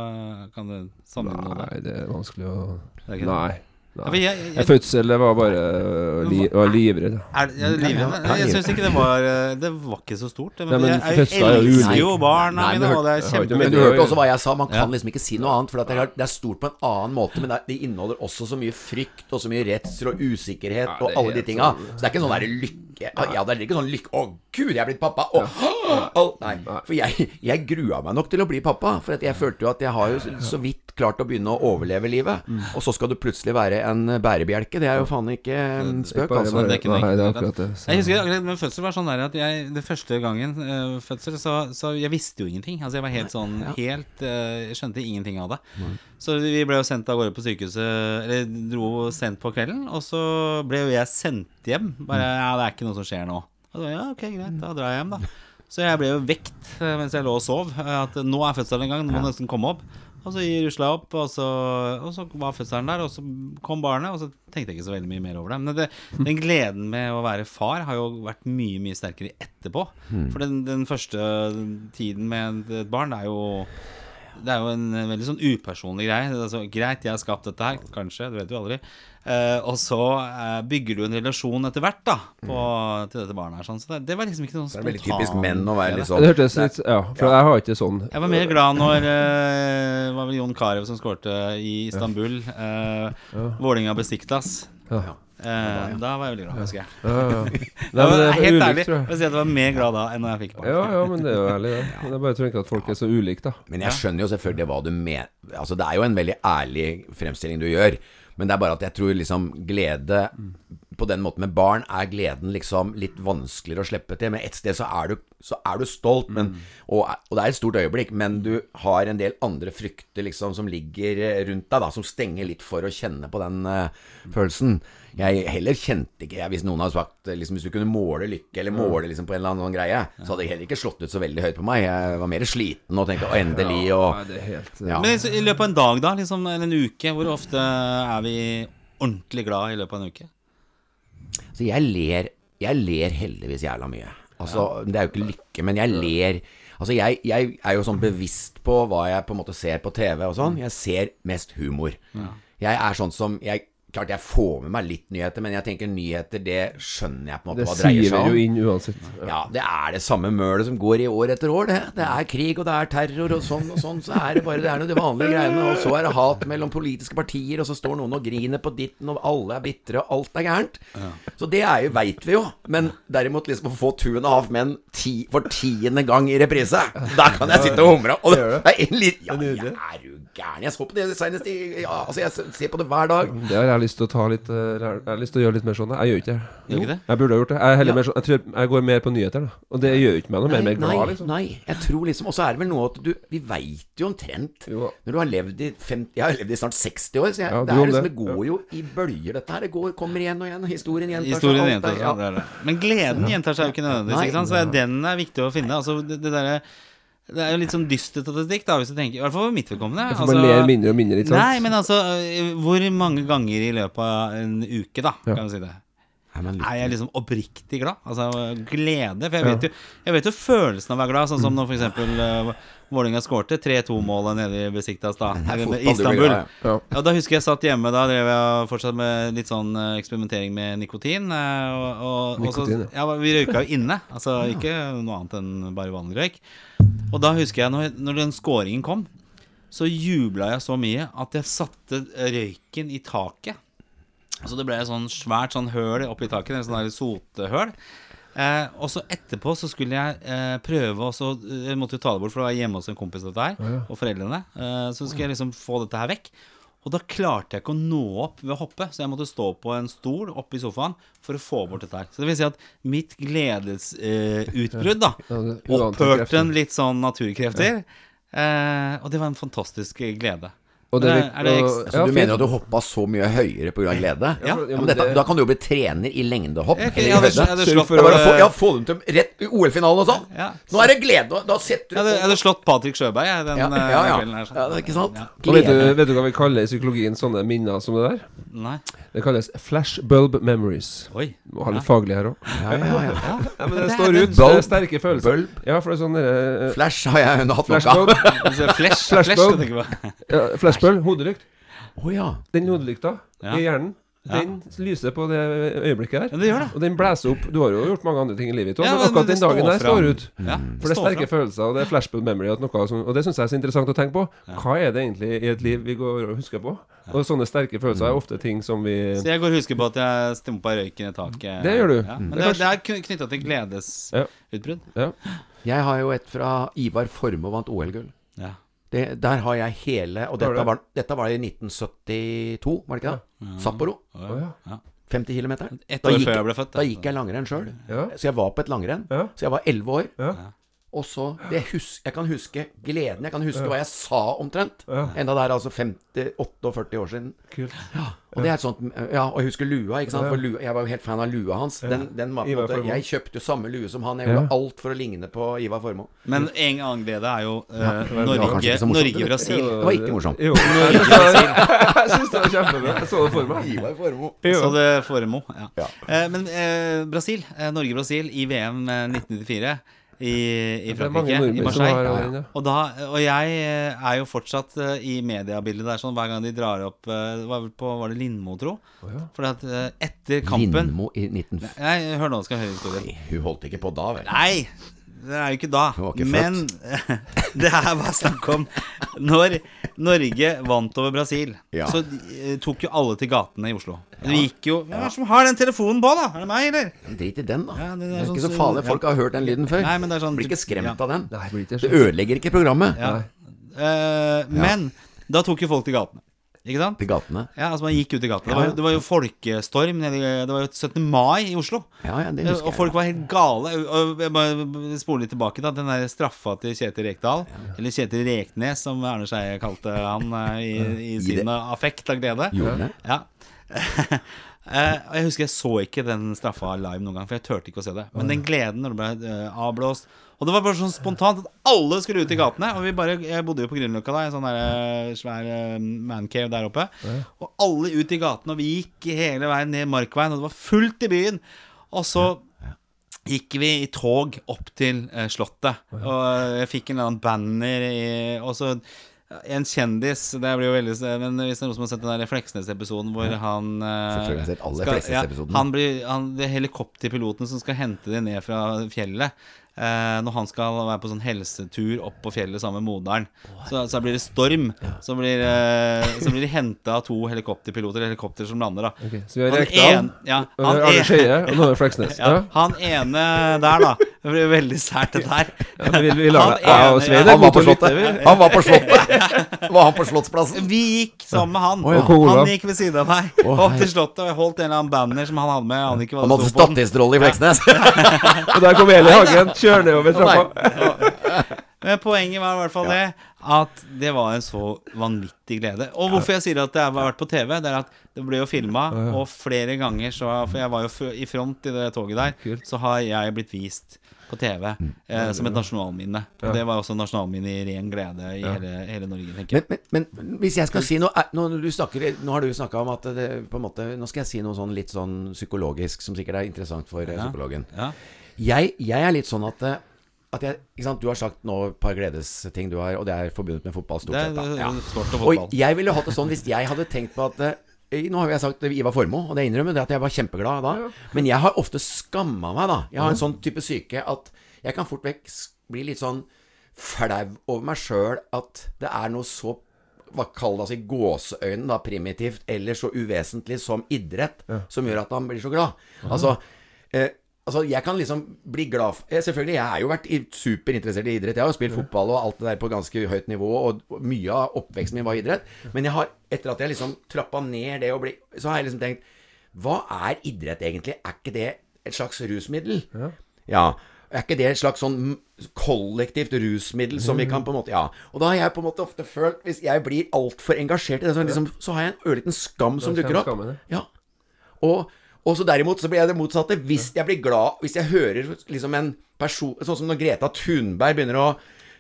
kan du sammenligne noe der? Nei, det er vanskelig å Det er ikke det? Nei. Ja, for jeg, jeg, fødsel, det var bare øh, li, Jeg var livredd. er, jeg, jeg, jeg, jeg syns ikke det var øh, Det var ikke så stort. det, Nei, men jeg, jeg, er elsker jo barna mine, og det er jeg kjempe Men du hørte også hva jeg sa. Man kan liksom ikke si noe annet. For at det, er, det er stort på en annen måte, men det, er, inneholder også så mye frykt og så mye redsel og usikkerhet og alle de tinga. Så det er ikke sånn der lykke Ja, det er ikke sånn lykke Å, gud, jeg er blitt pappa! Å, å, [GASPS] nei. For jeg, jeg grua meg nok til å bli pappa. For at jeg følte jo at jeg har jo så, så vidt klart å begynne å overleve livet. Mm. Og så skal du plutselig være en bærebjelke. Det er jo faen ikke en spøk, Bare- altså. bare- det er ikke Nei, det er akkurat det. Så- Jeg husker akkurat med fødsel var sånn der at jeg Det første gangen uh, fødsel, så, så jeg visste jo ingenting. Altså jeg var helt sånn Helt uh, Jeg skjønte ingenting av det. Så vi ble jo sendt av gårde på sykehuset Eller dro sendt på kvelden, og så ble jo jeg sendt hjem. Bare Ja, det er ikke noe som skjer nå. Og så, ja, ok, greit, da drar jeg hjem, da. Så jeg ble jo vekt øh, mens jeg lå og sov. At nå er fødselen i gang, nå må nesten komme opp. Og så rusla jeg opp, og så, og så var fødselen der, og så kom barnet. Og så tenkte jeg ikke så veldig mye mer over det. Men det, den gleden med å være far har jo vært mye mye sterkere etterpå. For den, den første tiden med et barn det er jo Det er jo en eh, veldig sånn upersonlig greie. Det Altså, greit, jeg har skapt dette her, kanskje, du vet jo aldri. Eh, og så eh, bygger du en relasjon etter hvert da på, til dette barnet her. Sånn. Så det, det var liksom ikke noe Det spontan er veldig typisk menn å være litt Det sånn hørtes litt Ja, for jeg har ikke sånn Jeg var mer glad når eh, Det var vel Jon Carew som skårte i Istanbul. Eh, Vålinga Besiktas. Ja. Eh, da var jeg veldig glad, husker jeg. Ja, ja. [LAUGHS] Nei, men det er helt ulikt, ærlig tror jeg jeg. si at jeg var mer glad da enn når jeg fikk barn. Ja, ja, men det er jo ærlig, det. [LAUGHS] Men jeg bare tror ikke at folk er så ulike, da. Men jeg skjønner jo selvfølgelig hva du mener. Altså, det er jo en veldig ærlig fremstilling du gjør. Men det er bare at jeg tror liksom glede på den måten med barn er gleden liksom litt vanskeligere å slippe til. Men et sted så er du, så er du stolt, men, og, og det er et stort øyeblikk, men du har en del andre frykter liksom som ligger eh, rundt deg, da, som stenger litt for å kjenne på den uh, følelsen. Jeg heller kjente ikke jeg, Hvis noen hadde sagt eh, liksom, Hvis du kunne måle lykke, eller måle liksom på en eller annen sånn greie, så hadde det heller ikke slått ut så veldig høyt på meg. Jeg var mer sliten og tenkte å, endelig, og helt ja. Men i løpet av en dag, da, liksom, eller en uke, hvor ofte er vi ordentlig glad i løpet av en uke? Så jeg ler Jeg ler heldigvis jævla mye. Altså, Det er jo ikke lykke, men jeg ler Altså, jeg, jeg er jo sånn bevisst på hva jeg på en måte ser på TV og sånn. Jeg ser mest humor. Jeg er sånn som jeg, Klart jeg får med meg litt nyheter, men jeg tenker nyheter, det skjønner jeg på en måte Det hva dreier seg vi jo inn uansett. Ja, det er det samme mølet som går i år etter år, det. Det er krig, og det er terror, og sånn og sånn. Så er det bare det er noe de vanlige greiene. Og så er det hat mellom politiske partier, og så står noen og griner på ditten, og alle er bitre, og alt er gærent. Så det er jo, veit vi jo. Men derimot liksom å få Two and a Half Men ti, for tiende gang i reprise, da kan jeg sitte og humre. Og det det er en litt Ja, er jeg er jo gæren. Jeg så på det senest i ja, Altså, jeg ser på det hver dag. Det har lyst til å ta litt eh, Jeg har lyst til å gjøre litt mer sånn. Jeg gjør ikke det. Gjør ikke det? Jeg burde ha gjort det. Jeg, Ja. mer sånn, jeg tror jeg går mer på nyheter, da. Og det gjør ikke meg noe mer, mer glad, liksom. nei, jeg tror liksom Og så er det vel noe at du Vi veit jo omtrent Jo. Når du har levd i 50 Jeg har levd i snart 60 år, så jeg, Ja, det, er liksom, det. det går jo i bølger, dette her. Det går, kommer igjen og igjen. Historien gjentar seg. Historien alt gjentar seg. ja. det er det. Men gleden gjentar seg jo ikke nødvendigvis. Ikke sant? Så den er viktig å finne. Altså, det, det, derre- det er jo litt sånn dyster statistikk, da, hvis du tenker I hvert fall for mitt vedkommende. Altså, man ler mindre og mindre, ikke sant? Nei, men altså øh, Hvor mange ganger i løpet av en uke, da, kan du si det, er jeg liksom oppriktig glad? Altså glede. For jeg vet jo, jeg vet jo følelsen av å være glad, sånn som når eksempel uh, Vålerenga skårte 2-målet nede i Besiktas da, i Istanbul. glad, Ja. Ja, da husker jeg satt hjemme, da drev jeg fortsatt med litt sånn eh, eksperimentering med nikotin. eh, Og, og, og så, ja, vi røyka jo inne, altså ikke noe annet enn bare vanlig røyk. Og da husker jeg, når, når den scoringen kom, så jubla jeg så mye at jeg satte røyken i taket. Så det ble et sånn svært sånn høl oppi taket, en sånn der sotehøl. Eh, og så etterpå så skulle jeg eh, prøve å så- Jeg måtte jo ta det bort, for det var hjemme hos en kompis dette her, og foreldrene. Eh, så skulle jeg liksom få dette her vekk. Og da klarte jeg ikke å nå opp ved å hoppe, så jeg måtte stå på en stol oppe i sofaen for å få bort dette her. Så det vil si at mitt gledesutbrudd eh, da [LAUGHS] Ja, opphørte en litt sånn naturkrefter. Eh, og det var en fantastisk glede. Og det er- det og- ekstra- Så ja, du fint. mener at du hoppa så mye høyere pga. glede? Ja. Ja, men dette, Da kan du jo bli trener i lengdehopp. Jeg, eller i jeg jeg hadde slått for Det bare å få, eh, ja, få dem til rett i OL-finalen og sånn. Ja. Nå er det glede. Da, setter du Jeg hadde, hadde slått Patrick Sjøberg jeg, den ja, eh, ja, ja. kvelden her. sånn. ja, det er ikke sant? Ja. Vet du, vet du hva vi kaller i psykologien sånne minner som det der? Nei. Det kalles flashbulb memories. Oi. Må ha litt faglig her òg. Ja, ja, ja. Ja, men det står ut eh, Bulb. sterke følelser. Bulb. Ja, for det er sånn uh, Flash har jeg hatt nok av. Flashbulb. Flash, flash. Ja, hodelykt. Oh, ja. Den hodelykta Ja. i hjernen, Ja. den lyser på det øyeblikket Ja, der. det gjør det. Og den blæser opp Du har jo gjort mange andre ting i livet ditt òg, Ja, men akkurat den dagen der står ut. Ja, For det er sterke frem. følelser, og det er flashbulb memory. At noe som, og det syns jeg er så interessant å tenke på. Hva er det egentlig i et liv vi går og husker på? Og sånne sterke følelser er ofte ting som vi Så jeg går og husker på at jeg stumpa røyken i taket. Det gjør du. Ja, men Det det, er det er knytta til gledesutbrudd. Ja. Jeg har jo et fra Ivar Formoe vant OL-gull. Ja. Det- Der har jeg hele Og dette var, dette var i 1972, var det ikke det? Sapporo. Oh, ja. Ja. 50 km. Ett Da år gikk- før jeg ble født. Da gikk jeg langrenn sjøl. Ja. Så jeg var på et langrenn. Ja. Så jeg var 11 år. Ja. Og så det hus, Jeg kan huske gleden. Jeg kan huske hva jeg sa omtrent. Ja. Enda det er altså 50-48 år siden. Kult. Og det er et sånt Ja, og jeg husker lua, ikke sant. For lua, jeg var jo helt fan av lua hans. Den, den var på en måte Jeg kjøpte jo samme lue som han. Jeg Ja. gjorde alt for å ligne på Ivar Formoe. Men en annen glede er jo uh, Norge, morsomt. Norge-Brasil. Det var ikke morsomt. Jo, [LAUGHS] jeg syns det, jeg syns det var kjempebra. Jeg så det for meg. Ivar Formoe. Så det Formo, ja. Ja. Uh, men uh, Brasil, Norge-Brasil i VM eh, 1994 i, i er Frankrike, i Marseille. har Ja, ja. Og, da, og jeg eh, er jo fortsatt eh, i mediebildet der sånn hver gang de drar opp eh, var på Var det Lindmo, tro? Oh, ja. For at etter kampen Lindmo i 19... Nei, hør nå, skal jeg høre historien. Nei, hun holdt ikke på da, vel? Nei, det er jo ikke da. Ikke Men [LAUGHS] det her var snakk om Når Norge vant over Brasil, Ja. så eh, tok jo alle til gatene i Oslo. Det gikk jo Hvem er det som har den telefonen på, da? Er det meg, eller? Drit i den, da. Ja, det det er er sånn ikke så farlig. ja. Folk har hørt den lyden før. Nei, men det er sånn Blir ikke skremt ja. av den. Det ødelegger ikke programmet. Ja. Eh, men da tok jo folk til gatene. Ikke sant? Til gatene. Ja, altså Man gikk ut i gatene. Det Ja, ja. det var jo folkestorm. nede Det var jo 17. mai i Oslo. Ja, ja, det husker husker Og folk var helt gale. Og jeg bare spoler litt tilbake. da Den der straffa til Kjetil Rekdal, eller Kjetil Reknes, som Erne Skeie kalte han eh, i, i sin affekt av glede. Ja. [LAUGHS] Eh, og Jeg husker jeg så ikke den straffa live noen gang, for jeg turte ikke å se det. Men den gleden når det ble eh, avblåst Og det var bare sånn spontant at alle skulle ut i gatene. Og vi bare, Jeg bodde jo på Grünerløkka da, i en sånn der, eh, svær mancave der oppe. Og alle ut i gatene, og vi gikk hele veien ned Markveien, og det var fullt i byen. Og så gikk vi i tog opp til Slottet. Og jeg fikk en eller annen banner i Og så en kjendis Det blir jo veldig Men hvis det er noen som har sett den der Fleksnes-episoden hvor han eh, Selvfølgelig sett alle Fleksnes-episodene. Ja, han blir, han, det er helikopterpiloten som skal hente dem ned fra fjellet. Eh, når han skal være på sånn helsetur opp på fjellet sammen med moderen. Så, så blir det storm. Så blir, eh, så blir de henta av to helikopterpiloter, helikopter som lander, da. Okay, Så vi har Rekdal, ja, Arne Skeie, og nå er Fleksnes. [LAUGHS] ja, Ja. han ene der, da. Det blir veldig sært, dette her. Ja, vi, vi Han det Jeg ene- ja, Han var på. Slottet. Han var på Slottet. Var han på Slottsplassen? Vi gikk sammen med han. Oh, ja. Han gikk ved siden av meg. oh, opp til Slottet og holdt en eller annen banner som han hadde med. Han, ikke Han hadde statistrolle i Fleksnes. [LAUGHS] Og der kom Eli Hagen kjørende over trappa. Men poenget var i hvert fall det at det var en så vanvittig glede. Og hvorfor jeg sier at det har vært på TV, det er at det ble jo filma, og flere ganger så For jeg var jo i front i det toget der, så har jeg blitt vist på TV eh, som et nasjonalminne. Og det var også nasjonalminne i ren glede i hele, hele Norge, tenker jeg. Men, men, men hvis jeg skal si noe Nå, du snakker, nå har du snakka om at det på en måte Nå skal jeg si noe sånn litt sånn psykologisk, som sikkert er interessant for eh, Ja. psykologen. Jeg, jeg er litt sånn at, eh, jeg, sant, Du har sagt nå et par gledesting du har, og det er forbundet med fotball stort sett. Ja. og jeg ville hatt det sånn hvis jeg hadde tenkt på at eh, Nå har jeg sagt Ivar Formoe, og det innrømmer det at jeg var kjempeglad da. Men jeg har ofte skamma meg, da. Jeg har en sånn type syke at jeg kan fort vekk bli litt sånn flau over meg sjøl at det er noe så hva kall det altså i gåseøyne, da, primitivt, eller så uvesentlig som idrett, som gjør at han blir så glad. Altså, eh, altså, jeg kan liksom bli glad for eh, Selvfølgelig, jeg har jo vært superinteressert i idrett. Jeg har jo spilt fotball og alt det der på ganske høyt nivå, og mye av oppveksten min var idrett. Men jeg har, etter at jeg liksom trappa ned det å bli Så har jeg liksom tenkt Hva er idrett egentlig? Er ikke det et slags rusmiddel? Ja. Er ikke det et slags sånn kollektivt rusmiddel som vi kan på en måte Ja. Og da har jeg på en måte ofte følt Hvis jeg blir altfor engasjert i det, så, liksom, så har jeg en ørliten skam som dukker opp. skammen, Ja. Og, og så derimot så blir jeg det motsatte. Hvis jeg blir glad Hvis jeg hører liksom en person Sånn som når Greta Thunberg begynner å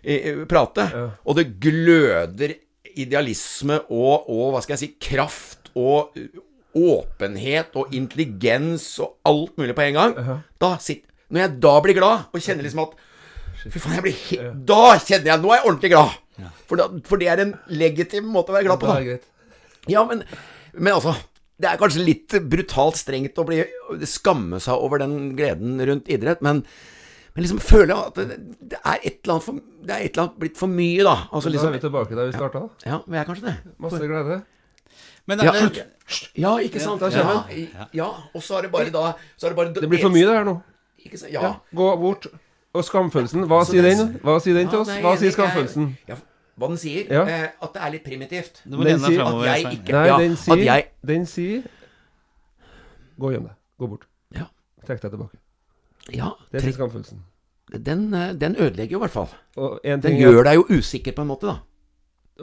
eh, eh, prate, og det gløder idealisme og, og hva skal jeg si kraft og eh, åpenhet og intelligens og alt mulig på en gang Da sitter Når jeg da blir glad, og kjenner liksom at Fy faen, jeg blir he Da kjenner jeg Nå er jeg ordentlig glad! For, da, for det er en legitim måte å være glad på. Da ja, men, men altså Det er kanskje litt brutalt strengt å bli skamme seg over den gleden rundt idrett, men, men liksom føler jeg at det, det er et eller annet for, Det er et eller annet blitt for mye, da. Altså Da er liksom vi tilbake der vi starta. Ja, vi er kanskje det. Masse glede. Men Ja, det, ja ikke sant? Ja, ja, ja, og så er det bare da så er det, bare Det blir for mye, det her nå. Ikke sant? Ja, Ja. gå bort. Og skamfølelsen, hva sier den? Hva sier den til oss? nei, Hva sier jeg- skamfølelsen? Hva den sier? Ja. Eh, at det er litt primitivt. du må Den lene deg sier at jeg ikke- Nei, Ja, den at sier jeg- Den sier Gå hjem deg. Gå bort. Ja. Trekk deg tilbake. Ja, Det er skamfølelsen. den, eh, den ødelegger jo i hvert fall. Og en Den gjør er deg jo usikker på en måte, da.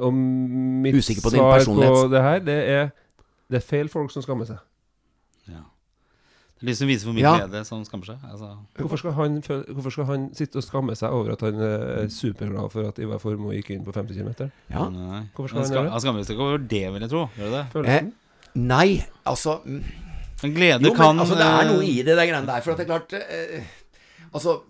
Og mitt Usikker på din svar på det her, det er Det er feil folk som skammer seg. Er de som viser for mye Ja. glede, som skammer seg. Altså. Hvorfor skal, han, hvorfor skal han sitte og skamme seg over at han er superglad for at Ivar Formoe gikk inn på 50 km? Ja. Nei. Hvorfor skal Han han skal, han skammer seg ikke over det, vil jeg tro. Gjør det det? Følelsen? Nei, altså mm, Men glede Jo, kan men altså, det er eh, noe i det, det greiene der. For at det er klart eh, Altså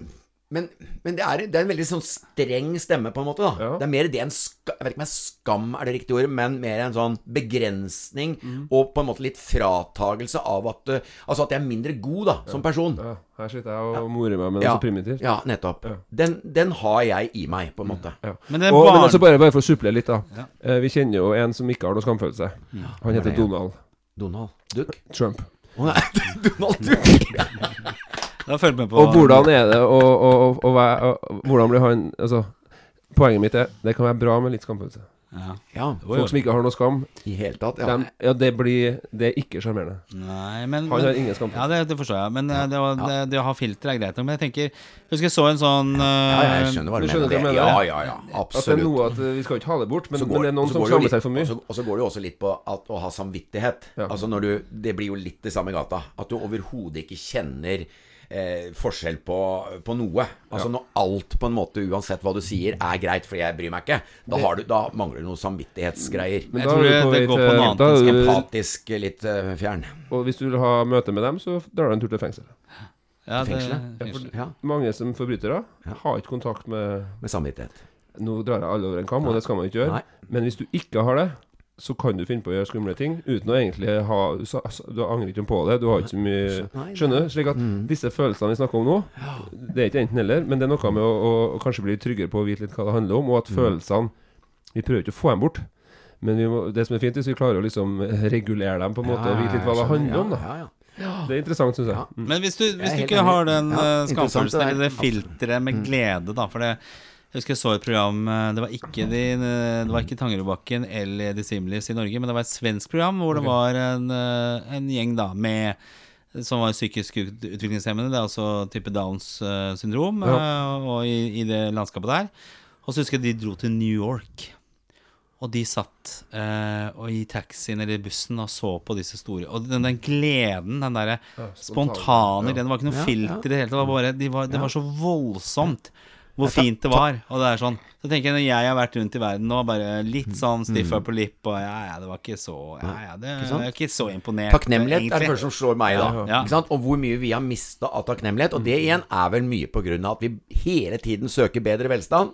men, men det, er, det er en veldig sånn streng stemme, på en måte. da Ja. Det er mer det en skam Jeg vet ikke om skam er det riktige ordet, men mer en sånn begrensning Mm. og på en måte litt fratagelse av at uh, Altså at jeg er mindre god da som person. Ja, her sitter jeg og morer meg med noe Ja, så primitivt. ja nettopp. Ja. Den, den har jeg i meg, på en måte. Ja. Men det er og, men altså bare, bare for å suple litt, da. Ja. Eh, vi kjenner jo en som ikke har noe skamfølelse. Han heter det er- Donald Donald Duck? Trump. Å nei, [LAUGHS] Donald Duck! [LAUGHS] Da følg med på Og hvordan er det å, å, å, å være å- Hvordan blir han Altså, poenget mitt er det kan være bra med litt skamfølelse. ja. Ja. Folk som ikke har noe skam, i hele tatt. Ja. dem, ja, det blir Det er ikke sjarmerende. Han har men ingen skam. Ja, det, det forstår jeg. Men eh, det, var, det, det å ha filter er greit nok. Men jeg tenker Jeg husker jeg så en sånn eh, ja, jeg skjønner hva du mener. Det- mener? Ja, ja, ja. At det er noe at eh, Vi skal ikke ha det bort, men, går- men det er noen som skammer seg for mye. Og så, og så går det jo også litt på at, å ha samvittighet. Ja. Altså når du Det blir jo litt det samme i gata. At du overhodet ikke kjenner eh, forskjell på, på noe. Altså når alt på en måte, uansett hva du sier, er greit, for jeg bryr meg ikke, da, har du, da mangler du noen samvittighetsgreier. Men Jeg tror det- det går på noe annet da er Empatisk litt uh, fjern. Og hvis du vil ha møte med dem, så drar du en tur til fengsel. ja, det, Fengselet? fengsel. Ja, Mange som forbrytere Ja. har ikke kontakt med med samvittighet. Nå drar jeg alle over en kam, og det skal man ikke gjøre. Nei. Men hvis du ikke har det, så kan du finne på å gjøre skumle ting uten å egentlig ha så- så- Du angrer ikke på det. Du har ikke så mye Skjønner du? Slik at Mm. disse følelsene vi snakker om nå, det er ikke enten eller, men det er noe med å, å, å kanskje bli tryggere på å vite litt hva det handler om, og at Mm. følelsene Vi prøver ikke å få dem bort. Men vi må, det som er fint, er hvis vi klarer å liksom regulere dem på en måte, og vite litt hva det handler om. da. Det er interessant, syns jeg. Ja. Mm. Men hvis du, hvis du ikke har den Ja, eh, skamfølelsen eller det. Filteret med glede, da For det jeg husker jeg så et program eh, Det var ikke, de, det var ikke Tangerudbakken eller Dissimilis i Norge, men det var et svensk program hvor det var en, eh, en gjeng da med som var psykisk utviklingshemmede. Det er altså type Downs eh, syndrom ja. og i, i det landskapet der. Og så husker jeg de dro til New York. Og de satt eh, og i taxien eller bussen og så på disse store Og den, den gleden, den derre spontane ja. det var ikke noe Ja, filter i det hele tatt. Det var, bare, de var, det var så voldsomt hvor fint det var. Og det er sånn Så tenker jeg når jeg har vært rundt i verden nå, bare litt sånn stiff på lipp og ja, ja, det var ikke så Ja, ja, det Mm. jeg er ikke så imponert. Takknemlighet er det første som slår meg, da. Ja. Ikke sant? Og hvor mye vi har mista av takknemlighet. Og det igjen er vel mye på grunn av at vi hele tiden søker bedre velstand.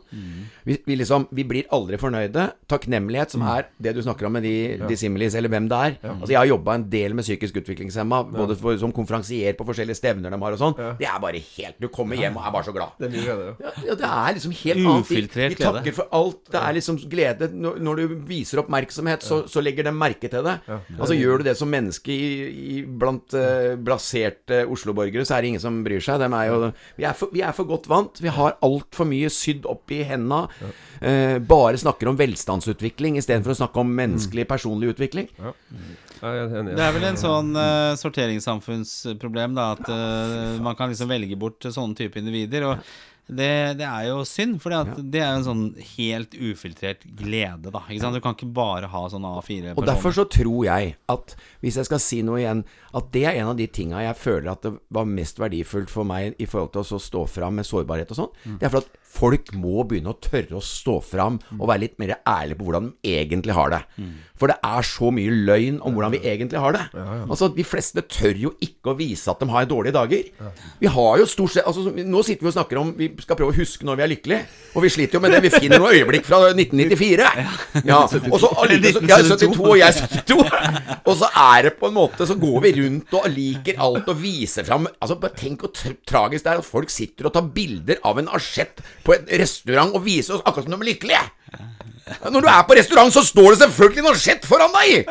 Vi, vi liksom Vi blir aldri fornøyde. Takknemlighet, som er det du snakker om med de dissimilis, eller hvem det er. Altså Jeg har jobba en del med psykisk utviklingshemma, både for, som konferansier på forskjellige stevner de har og sånn. Det er bare helt Du kommer hjem og er bare så glad. Det er mye glede, ja. Det er liksom helt annet. Vi, vi glede. takker for alt. Det er liksom glede. Når, når du viser oppmerksomhet, så, så legger de merke til det. Altså Gjør du det som menneske i, i, blant uh, blaserte Oslo-borgere, så er det ingen som bryr seg. Dem er jo, vi, er for, vi er for godt vant. Vi har altfor mye sydd opp i henda. Uh, bare snakker om velstandsutvikling istedenfor å snakke om menneskelig, personlig utvikling. Det er vel en sånn uh, sorteringssamfunnsproblem, da, at uh, man kan liksom velge bort sånne type individer. Og det, det er jo synd, for det er jo en sånn helt ufiltrert glede, da. Ikke sant? Du kan ikke bare ha sånn A4-personer. Og derfor så tror jeg at hvis jeg skal si noe igjen, at det er en av de tinga jeg føler at det var mest verdifullt for meg i forhold til å så stå fram med sårbarhet og sånn. Det er for at folk må begynne å tørre å stå fram og være litt mer ærlige på hvordan de egentlig har det. For det er så mye løgn om hvordan vi egentlig har det. Altså, De fleste tør jo ikke å vise at de har dårlige dager. Vi har jo stort sett altså, Nå sitter vi og snakker om Vi skal prøve å huske når vi er lykkelige, og vi sliter jo med det. Vi finner noen øyeblikk fra 1994. Ja, og så Jeg er 72, og jeg er 72. Og så er det på en måte Så går vi rundt og liker alt og viser fram Altså, tenk hvor tragisk det er at folk sitter og tar bilder av en asjett på en restaurant og vise oss akkurat som de er lykkelige. Når du er på restaurant, så står det selvfølgelig noe skjedd foran deg!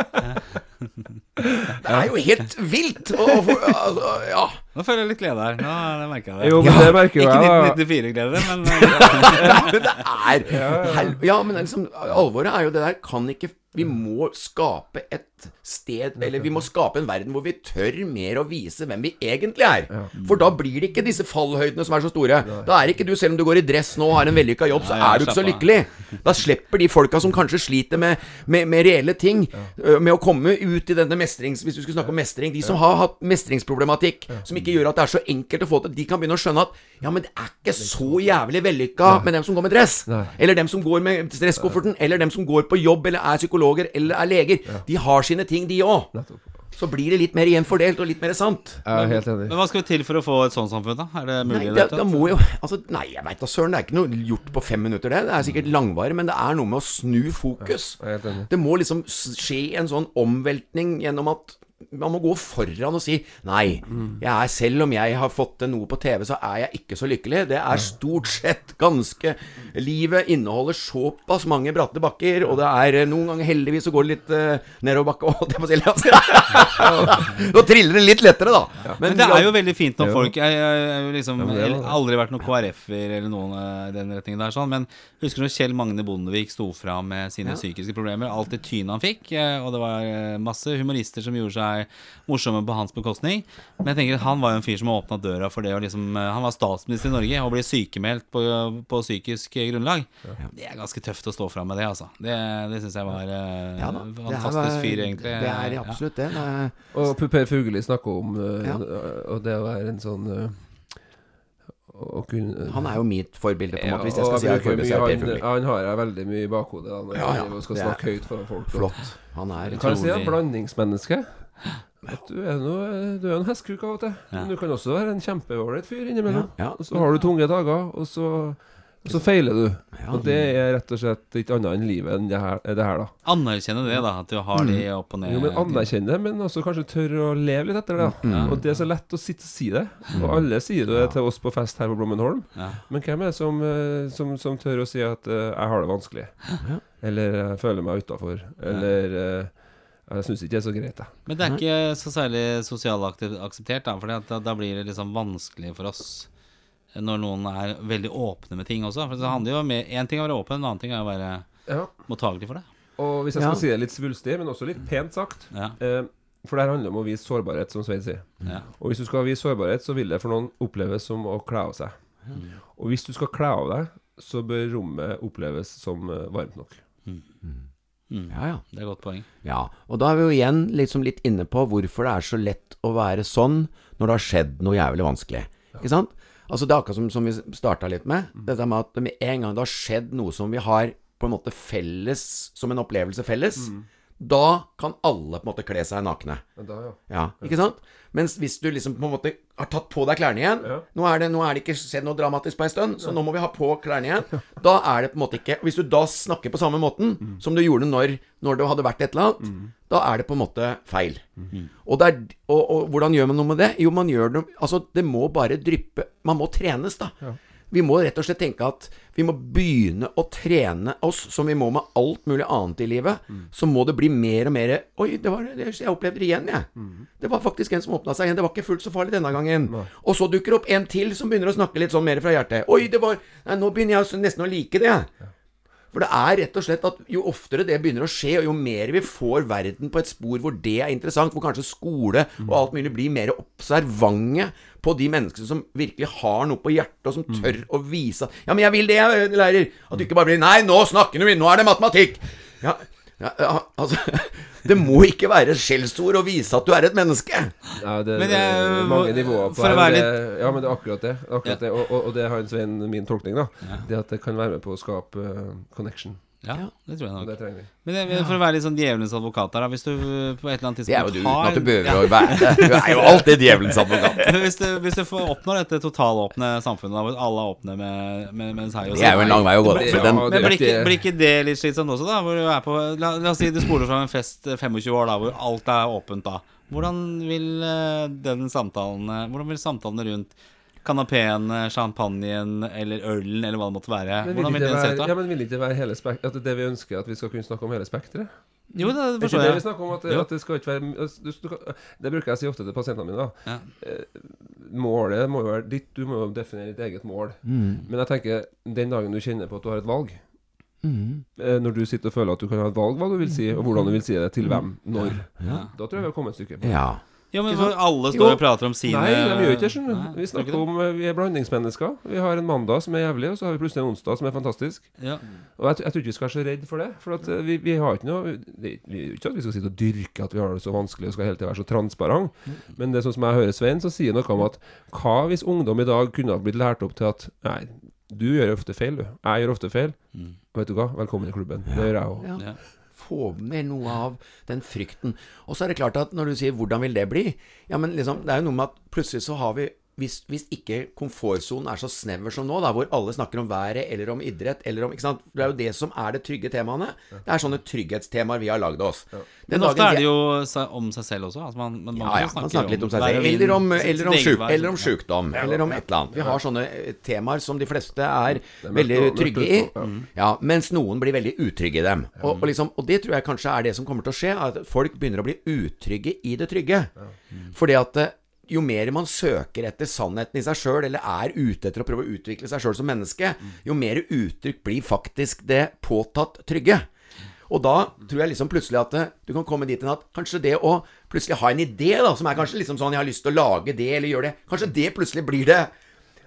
Det er jo helt vilt. Og, og, altså, ja. Nå føler jeg litt glede her. Nå det merker jeg det. Jo, men det merker jo Ikke 1994-glede, men [LAUGHS] ja, men det er hel- Ja, men liksom, alvoret er jo det der Kan ikke Vi må skape et sted Eller vi må skape en verden hvor vi tør mer å vise hvem vi egentlig er. For da blir det ikke disse fallhøydene som er så store. Da er ikke du, selv om du går i dress nå og har en vellykka jobb, så er du ikke så lykkelig. Da slipper de folka som kanskje sliter med, med, med reelle ting, med å komme ut i denne mestrings... Hvis du skulle snakke om mestring De som har hatt mestringsproblematikk, som ikke gjør at det er så enkelt å få til, de kan begynne å skjønne at ja, men det er ikke så jævlig vellykka med dem som går med dress. Nei. Eller dem som går med stresskofferten, eller dem som går på jobb, eller er psykologer, eller er leger. De har sine ting, de òg. Så blir det litt mer jevnt og litt mer sant. Jeg er helt enig. Men hva skal vi til for å få et sånt samfunn, da? Er det mulig? Nei, det, det må jo Altså, nei, jeg veit da søren. Det er ikke noe gjort på fem minutter, det. Det er sikkert langvarig, men det er noe med å snu fokus. Enig. Det må liksom skje en sånn omveltning gjennom at man må gå foran og si Nei, jeg er, selv om jeg har fått noe på TV, så er jeg ikke så lykkelig. Det er stort sett ganske Livet inneholder såpass mange bratte bakker, og det er eh, noen ganger heldigvis så går det litt uh, nedoverbakke, òg, [LAUGHS] det må jeg si. Nå triller det litt lettere, da. Men det er jo veldig fint når folk Jeg har liksom men aldri vært noen KrF-er eller noen eh, i den retningen der, sånn. Men husker du når Kjell Magne Bondevik sto fram med sine psykiske problemer? Alt det tynet han fikk. Og det var masse humorister som gjorde seg morsomme på hans bekostning. Men jeg tenker at han var jo en fyr som åpna døra for det å liksom eh, Han var statsminister i Norge og ble sykemeldt på, på psykisk grunnlag. Det er ganske tøft å stå fram med det, altså. Det, det syns jeg var eh, Ja fantastisk det er- fantastisk fyr, egentlig. Det er Ja. absolutt det. det er, Og Per Fugelli snakker om eh, Ja. Og det å være en sånn eh, kunne han er jo mitt forbilde, på en Ja, måte, hvis jeg skal si jeg forbilde. er mye- han, han har jeg veldig mye i bakhodet da, når Ja, ja. jeg skal er snakke høyt foran folk. Flott. Han er Kan du si han? blandingsmenneske? Du er noe, du er en hestkuk av og til. Ja. Men du kan også være en kjempeålreit fyr innimellom. Ja. Og så har du tunge dager, og så, og så feiler du. Ja. Og det er rett og slett ikke annet enn livet enn det her, er det her da. Anerkjenne det, da. At du har de opp og ned. Jo, men anerkjenne, men også kanskje tørre å leve litt etter det. da. Ja. Og det er så lett å sitte og si det. Og alle sier det til oss på fest her på Blommenholm. Ja. Men hvem er det som, eh, som, som tør å si at uh, 'jeg har det vanskelig'? Eller 'jeg føler meg utafor'? Eller eh, 'jeg syns ikke det er så greit', jeg. Men det er ikke så særlig sosialt akseptert, da. For da, da blir det liksom vanskelig for oss når noen er veldig åpne med ting også. For det handler jo om Én ting er å være åpen, en annen ting er å være Ja. mottagelig for det. Og hvis jeg Ja. skal si det litt svulstig, men også litt pent sagt Ja. eh, For det her handler om å vise sårbarhet, som Svein sier. Ja. Og hvis du skal vise sårbarhet, så vil det for noen oppleves som å kle av seg. Og hvis du skal kle av deg, så bør rommet oppleves som eh, varmt nok. Mm. Ja, ja. Det er et godt poeng. Ja, og da er vi jo igjen liksom litt inne på hvorfor det er så lett å være sånn når det har skjedd noe jævlig vanskelig. Ikke sant? Altså Det er akkurat som, som vi starta litt med. Dette med at med en gang det har skjedd noe som vi har på en måte felles, som en opplevelse felles, da kan alle på en måte kle seg nakne. Da, ja. Ja, ikke sant? Mens hvis du liksom på en måte har tatt på deg klærne igjen Ja. nå, er det, nå er det ikke skjedd noe dramatisk på en stund, så nå må vi ha på klærne igjen. Da er det på en måte ikke Hvis du da snakker på samme måten som du gjorde når, når det hadde vært et eller annet, da er det på en måte feil. Og, det er, og, og hvordan gjør man noe med det? Jo, man gjør det Altså, det må bare dryppe Man må trenes, da. Vi må rett og slett tenke at vi må begynne å trene oss som vi må med alt mulig annet i livet. Så må det bli mer og mer Oi, det var, jeg opplevde det igjen, jeg. Det var faktisk en som åpna seg igjen. Det var ikke fullt så farlig denne gangen. Og så dukker opp en til som begynner å snakke litt sånn mer fra hjertet. Oi, det var Nei, nå begynner jeg nesten å like det. For det er rett og slett at jo oftere det begynner å skje, og jo mer vi får verden på et spor hvor det er interessant, hvor kanskje skole og alt mulig blir mer observante på de menneskene som virkelig har noe på hjertet, og som tør å vise at Ja, men jeg vil det, jeg, lærer. At du ikke bare blir Nei, nå snakker du, nå er det matematikk. Ja, ja, ja altså [LAUGHS] Det må ikke være skjellsord å vise at du er et menneske. Ja, det, Men det jeg- er mange nivåer på for å her, litt... det, Ja, men det er akkurat det. Akkurat det. Og, og, og det har en Svein min tolkning, da. Det at det kan være med på å skape uh, connection. Ja, det tror jeg nok. det trenger vi. Men det, for å være litt sånn djevelens advokat her, da. Hvis du på et eller annet Det er jo tidspunkt du uten at du behøver ja. å være det. [LAUGHS] Du er jo alltid djevelens advokat. hvis, du, hvis du får oppnå dette totalåpne samfunnet, da, hvor alle er åpne med, med, med seg og Det er jo en lang vei å gå. Det- Men blir ikke, det- blir ikke det litt slitsomt også, da? Hvor du er på, la, la oss si du spoler fra en fest eh, 25 år, da, hvor alt er åpent da. Hvordan vil eh, den samtalen eh, Hvordan vil samtalene rundt kanapeen, eh, champagnen eller ølen, eller hva det måtte være Men vil Hvordan vil ikke den se ut være, da? ja, men vil ikke være hele spek at det vi ønsker, at vi skal kunne snakke om hele spekteret? Jo, det forstår jeg. det vi snakker om? At, at det skal ikke være altså, du, du, Det bruker jeg å si ofte til pasientene mine. da Ja. Eh, Målet må jo være ditt, du må jo definere ditt eget mål. Men jeg tenker, den dagen du kjenner på at du har et valg Mm. Når du sitter og føler at du kan ha et valg, hva du vil si, og hvordan du vil si det, til hvem, når Da tror jeg vi har kommet et stykke. på ja. Jo, men sant? alle Jo. står og prater om sine Nei, de gjør ikke det. Vi snakker om eh, Vi er blandingsmennesker. Vi har en mandag som er jævlig, og så har vi plutselig en onsdag som er fantastisk. ja. Og jeg, jeg tror ikke vi skal være så redd for det. For at eh, vi, vi har ikke noe det, vi, Ikke at vi skal sitte og dyrke at vi har det så vanskelig og skal hele tiden være så transparent. Men det er sånn som jeg hører Svein, så sier noe om at hva hvis ungdom i dag kunne ha blitt lært opp til at Nei, du gjør ofte feil, du. Jeg gjør ofte feil. Mm. Vet du hva? Velkommen i klubben. Det gjør jeg òg. Ja. Få med noe av den frykten. Og så er det klart at når du sier 'hvordan vil det bli', ja, men liksom, det er jo noe med at plutselig så har vi hvis, hvis ikke komfortsonen er så snever som nå, da, hvor alle snakker om været eller om idrett eller om ikke sant? Det er jo det som er det trygge temaene. Det er sånne trygghetstemaer vi har lagd oss. Den Men ofte er det jo om seg selv også. Altså man, man, ja, ja, man snakker litt om seg selv. Eller om, eller, om sjuk, eller om sjukdom. Eller om et eller annet. Vi har sånne eh, temaer som de fleste er mørkt veldig trygge i. ja. Ja, mens noen blir veldig utrygge i dem. Og, og, liksom, og det tror jeg kanskje er det som kommer til å skje. At folk begynner å bli utrygge i det trygge. Fordi at eh, jo mer man søker etter sannheten i seg sjøl, eller er ute etter å prøve å utvikle seg sjøl som menneske, jo mer uttrykk blir faktisk det påtatt trygge. Og da tror jeg liksom plutselig at eh, du kan komme dit hen at kanskje det å plutselig ha en idé, da, som er kanskje liksom sånn Jeg har lyst til å lage det, eller gjøre det Kanskje det plutselig blir det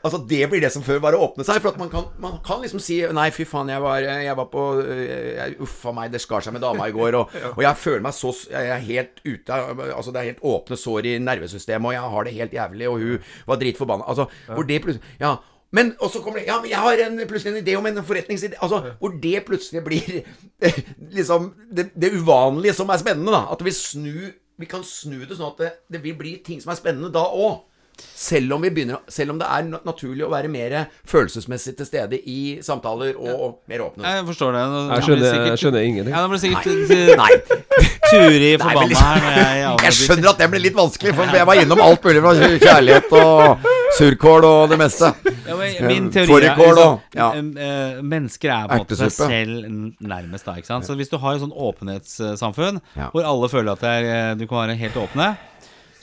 Altså Det blir det som før var å åpne seg. For at man kan, man kan liksom si Nei, fy faen, jeg var, jeg var på jeg, Uffa meg, det skar seg med dama i går. Og, [LAUGHS] og jeg føler meg så Jeg er helt ute Altså Det er helt åpne sår i nervesystemet, og jeg har det helt jævlig, og hun var dritforbanna. Altså, hvor det plutselig Ja. Men og så kommer det Ja, men jeg har en, plutselig en idé om en forretningsidé Altså, hvor det plutselig blir [LAUGHS] liksom det, det uvanlige som er spennende, da. At vi snu Vi kan snu det sånn at det, det vil bli ting som er spennende da òg. Selv om, vi begynner, selv om det er naturlig å være mer følelsesmessig til stede i samtaler og, og mer åpne. Jeg forstår det. Nå- Jeg skjønner, sikkert- jeg skjønner ingenting. Ja, det blir sikkert Nei. [LAUGHS] Turi forbanna liksom- her jeg Jeg skjønner at det ble litt vanskelig, for jeg var innom alt mulig fra kjærlighet og surkål og det meste. Ja, min teori er liksom, og- ja. eh, Mennesker er på en måte seg selv nærmest da, ikke sant. Så hvis du har et sånn åpenhetssamfunn Ja. hvor alle føler at er, eh, du kan være helt åpne,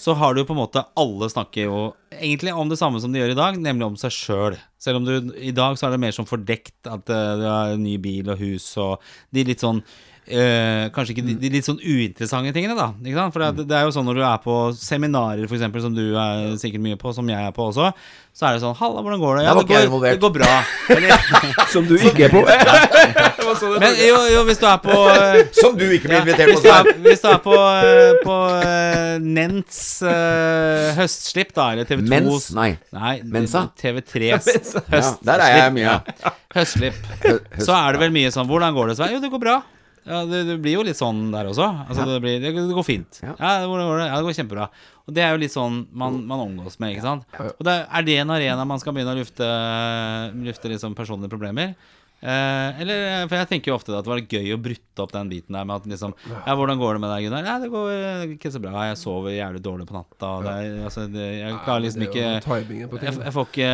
så har du på en måte Alle snakker jo egentlig om det samme som de gjør i dag, nemlig om seg sjøl. Selv om du i dag så er det mer sånn fordekt at eh, du har en ny bil og hus og de litt sånn eh, kanskje ikke de, de litt sånn uinteressante tingene, da. Ikke sant? For det, det er jo sånn når du er på seminarer, f.eks., som du er sikkert mye på, som jeg er på også, så er det sånn 'Halla, hvordan går det?' Ja, det går, det går bra. Eller, [LAUGHS] Som du ikke er på. [LAUGHS] [LAUGHS] Men jo, jo, hvis du er på eh, Som du ikke blir invitert hvis, på. du er, hvis du er på, eh, på uh, Nents uh, høstslipp, da, eller TV2 Mens? Nei. Nei, Mensa? TV3s høstslipp. Ja, der er jeg mye. Ja. Høstslipp. Så er det vel mye sånn 'Hvordan går det, Svein?' Jo, det går bra. Ja, det, det blir jo litt sånn der også. Altså, det, blir, det, det går fint. Ja. Ja. det? Ja, det går kjempebra. Og det er jo litt sånn man, man omgås med, ikke sant. Og det, er det en arena man skal begynne å lufte, lufte liksom personlige problemer? Eh, eller, for jeg tenker jo ofte at det var gøy å brutte opp den biten der med at liksom Ja, hvordan går det med deg, Gunnar? Nei, det går eh, ikke så bra. Jeg sover jævlig dårlig på natta. Det er, altså, det, jeg klarer liksom ikke jeg, jeg får ikke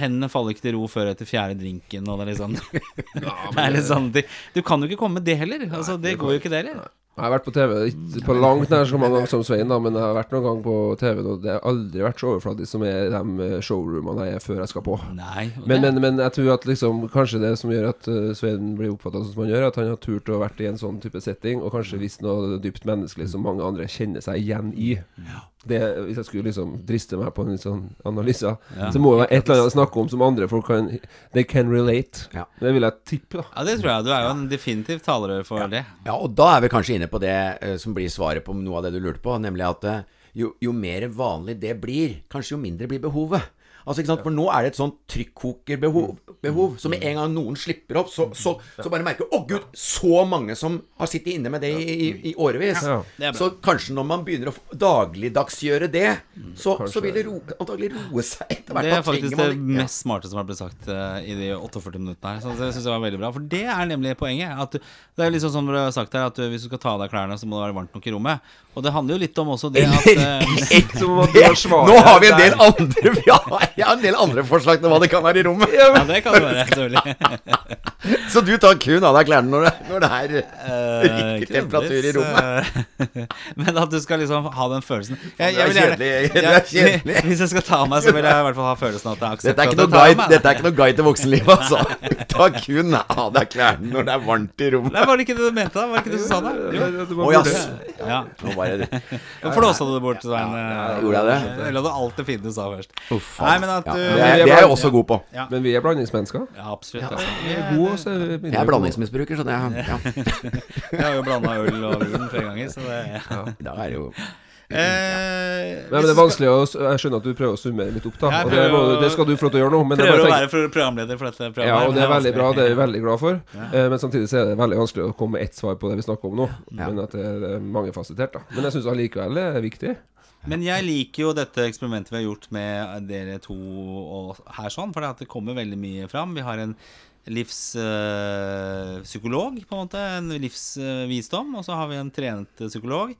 Hendene faller ikke til ro før etter fjerde drinken, og det er litt sånn [LAUGHS] Det er litt sånn Du kan jo ikke komme med det heller. Altså, det går jo ikke, det heller. Jeg har vært på TV, ikke på langt nær så mange ganger som Svein, da, men jeg har vært noen gang på TV, og det har aldri vært så overfladisk som er de eh, showroomene jeg er før jeg skal på. Nei. Men, men, men jeg tror at liksom kanskje det som gjør at uh, Svein blir oppfatta sånn som han gjør, at han har turt å vært i en sånn type setting, og kanskje visst noe dypt menneskelig som mange andre kjenner seg igjen i. Det, hvis jeg skulle liksom driste meg på en sånn analyse, Ja. så må det være et eller annet å snakke om som andre folk kan They can relate. Ja. Det vil jeg tippe, da. Ja, det tror jeg. Du er jo en definitivt talerør for det. Ja, og da er vi kanskje inne på det uh, som blir svaret på noe av det du lurte på, nemlig at uh, jo, jo mer vanlig det blir, kanskje jo mindre blir behovet. Altså, ikke sant? For nå er det et sånt trykkokerbehov. Behov, så med en gang noen slipper opp, så, så, så bare merker Å, gud, så mange som har sittet inne med det i, i, i årevis. Så kanskje når man begynner å dagligdagsgjøre det, så, så vil det ro, antagelig roe seg etter hvert. Det er faktisk det mest smarte som har blitt sagt eh, i de 48 minuttene her. Så det syns jeg var veldig bra. For det er nemlig poenget. At du, det er liksom som du har sagt her, at du, hvis du skal ta av deg klærne, så må det være varmt nok i rommet. Og det handler jo litt om også det at eh, [LAUGHS] har [LAUGHS] Nå har vi en del andre vi ja, Jeg har en del andre forslag til hva det kan være i rommet. Ja, det kan det være, selvfølgelig. [LAUGHS] Så du tar kun av deg klærne når det, når det er Eh, riktig temperatur i rommet? eh, [LAUGHS] Men at du skal liksom ha den følelsen jeg, jeg vil gjerne- du [LAUGHS] er jeg- Hvis jeg skal ta av meg, så vil jeg i hvert fall ha følelsen av at jeg er er, noe at jeg tar av guide, meg. dette er ikke noe guide til voksenlivet, altså. Ta kun av deg klærne når det er varmt i rommet. Nei, Var det ikke det du mente, da? Var det ikke du som sa det? Å ja, Ja. nå flåsa du det bort, Svein. Gjorde jeg det? Jeg la alt det fine du sa først. Uff, Nei, men at ja, du det, er, det er jeg også god på. Ja, Men vi er blandingsmennesker. ja absolutt. Ja. Vi er gode, så er vi Jeg er blandingsmisbruker, så det ja. [LAUGHS] Jeg har jo blanda øl og vin flere ganger, så det Da er det jo Eh, Nei, men det er vanskelig å Jeg skjønner at du prøver å summere litt opp, da. Og det, må, å- det skal du få lov til å gjøre nå. Men jeg Prøver å være programleder for dette programmet. Ja, og det er veldig bra. Det er vi veldig glad for. Ja. Eh, Men samtidig så er det veldig vanskelig å komme med ett svar på det vi snakker om nå. Ja. Men at det er mangefasettert, da. Men jeg syns allikevel det er viktig. Men jeg liker jo dette eksperimentet vi har gjort med dere to og her sånn, for det kommer veldig mye fram. Vi har en livspsykolog, på en måte, en livsvisdom, og så har vi en trent psykolog.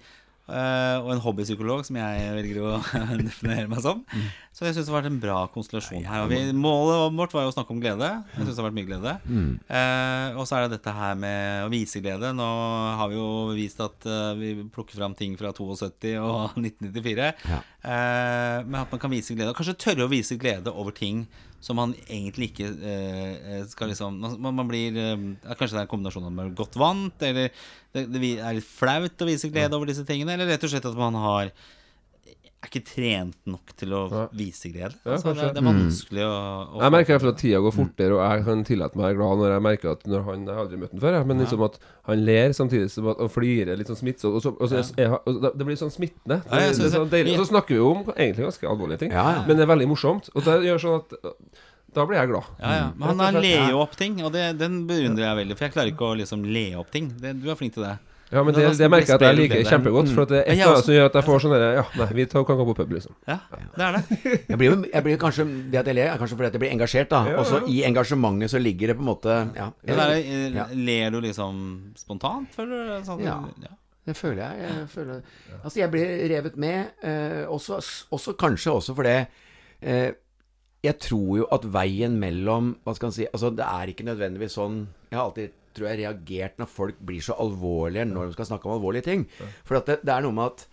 Eh, og en hobbypsykolog, som jeg velger å [LAUGHS] definere meg som. Så jeg syns det har vært en bra konstellasjon her. Og vi, målet vårt var jo å snakke om glede. Jeg syns det har vært mye glede. uh, og så er det dette her med å vise glede. Nå har vi jo vist at uh, vi plukker fram ting fra 72 og [LAUGHS] 1994. Ja. Men at man kan vise glede. Og kanskje tørre å vise glede over ting som man egentlig ikke eh, skal liksom Man, man blir eh, Kanskje det er en kombinasjon av man er godt vant, eller det, det er litt flaut å vise glede over disse tingene, eller rett og slett at man har er ikke trent nok til å vise glede. Ja, altså, det, det er vanskelig å, å Jeg merker at tida går fortere, og jeg kan tillate meg å være glad når jeg merker at når han Jeg har aldri møtt han før, jeg, men liksom at han ler samtidig som at, og flirer litt sånn smittsomt. Og, så, og, så, jeg, har- og det- blir sånn smittende. Ja, det, synes er sånn deilig. Og så snakker vi jo om egentlig ganske alvorlige ting, Ja, ja. men det er veldig morsomt. Og det gjør sånn at Da blir jeg glad. Ja, ja. Men han, han ler jo opp ting, og det, den beundrer jeg veldig. For jeg klarer ikke å liksom le opp ting. Det, du er flink til det. Ja, men det, det merker jeg at jeg liker kjempegodt. For at det er et eller annet som gjør at jeg får sånn Ja, nei, vi tar, kan gå på pub, liksom. Ja, det er det. [LAUGHS] Jeg blir, jeg blir kanskje Det at jeg ler, er kanskje fordi at jeg blir engasjert, da. Ja, Og så i engasjementet så ligger det på en måte Ja. Er det, eh. Ler du liksom spontant, føler du? Sånn, Ja. Det føler jeg. jeg føler. Altså, jeg blir revet med, eh, også, også kanskje også fordi eh, jeg tror jo at veien mellom Hva skal en si Altså, det er ikke nødvendigvis sånn Jeg har alltid, tror jeg, reagert når folk blir så alvorlige når de skal snakke om alvorlige ting. For at det, det er noe med at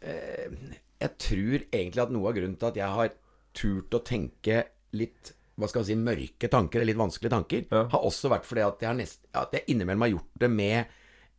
eh, Jeg tror egentlig at noe av grunnen til at jeg har turt å tenke litt hva skal man si, mørke tanker, eller litt vanskelige tanker, Ja. har også vært fordi at jeg, nest, at jeg innimellom har gjort det med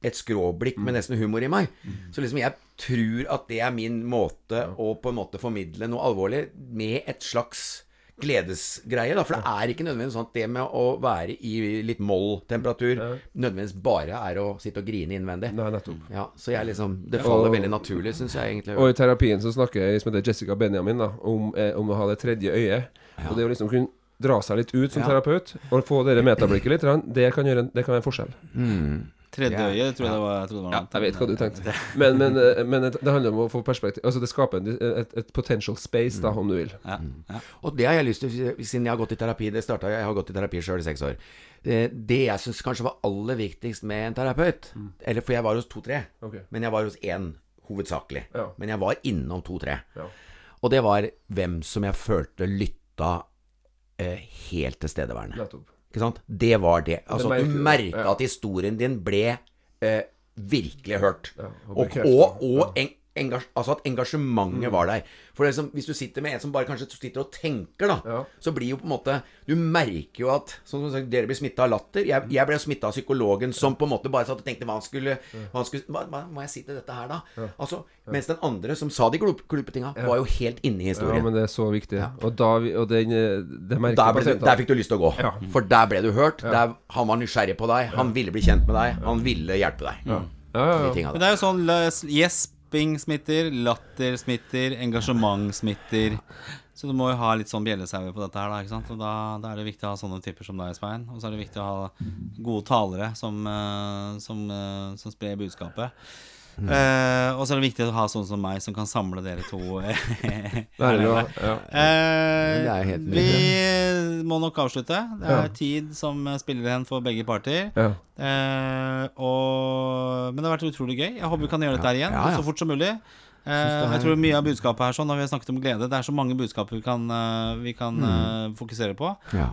et skråblikk med nesten humor i meg. Så liksom jeg tror at det er min måte å på en måte formidle noe alvorlig med et slags gledesgreie. Da. For det er ikke nødvendigvis sånn at det med å være i litt moll-temperatur nødvendigvis bare er å sitte og grine innvendig. Nei, nettopp. Ja, så jeg liksom Det faller Og- veldig naturlig, syns jeg egentlig. Og i terapien så snakker jeg som heter Jessica Benjamin da om, eh, om å ha det tredje øyet. Og det å liksom kunne dra seg litt ut som Ja. terapeut og få det metablikket litt, det kan gjøre en, det kan være en forskjell. Tredje øyet, øye, tror jeg det var. Jeg det var Ja, jeg vet hva du tenkte. Men, men, eh, men det handler om å få perspektiv Altså det skaper en, et, et potential space, da, om du vil. Ja, ja. Og det har jeg lyst til, siden jeg har gått i terapi Det startet, Jeg har gått i terapi sjøl i seks år. Det, det jeg syns kanskje var aller viktigst med en terapeut Eller for jeg var hos to-tre, okay. men jeg var hos én hovedsakelig. Ja. Men jeg var innom to-tre. Ja. Og det var hvem som jeg følte lytta eh, helt tilstedeværende. Nettopp. Ikke sant? Det var det. Altså, merker du merka ja. at historien din ble eh, virkelig hørt. Ja, og og, og, og en, engasj, altså at engasjementet var der. For det er Hvis du sitter med en som bare kanskje sitter og tenker, da, Ja. så blir jo på en måte Du merker jo at Sånn som sagt, Dere blir smitta av latter. Jeg, jeg ble smitta av psykologen som på en måte bare satt og tenkte hva han skulle Hva, han skulle, hva, hva må jeg si til dette her, da? Altså, Mens den andre som sa de glup- glupe tinga, var jo helt inne i historien. Ja, men det er så viktig. Og, da, og den, det merker Der, ble der fikk du lyst til å gå. Ja. For der ble du hørt. Der, han var nysgjerrig på deg. Han ville bli kjent med deg. Han ville hjelpe deg. Ja, ja, ja, ja. Men det er jo sånn la- Gjesping smitter, latter smitter, engasjement smitter. Så du må jo ha litt sånn bjellesauer på dette her, da. ikke sant? Og da, da er det viktig å ha sånne typer som deg, Svein. Og så er det viktig å ha gode talere som, som, som, eh, som sprer budskapet. Eh, og så er det viktig å ha sånne som meg, som kan samle dere to. Ja. uh, Det er helt vi må nok avslutte. Det er Ja. tid som spiller igjen for begge parter. Ja. Uh, og, men det har vært utrolig gøy. Jeg håper vi kan gjøre dette her igjen så fort som mulig. Eh, er- jeg tror mye av budskapet her sånn, Når vi har snakket om glede Det er så mange budskap vi kan, vi kan eh, fokusere på,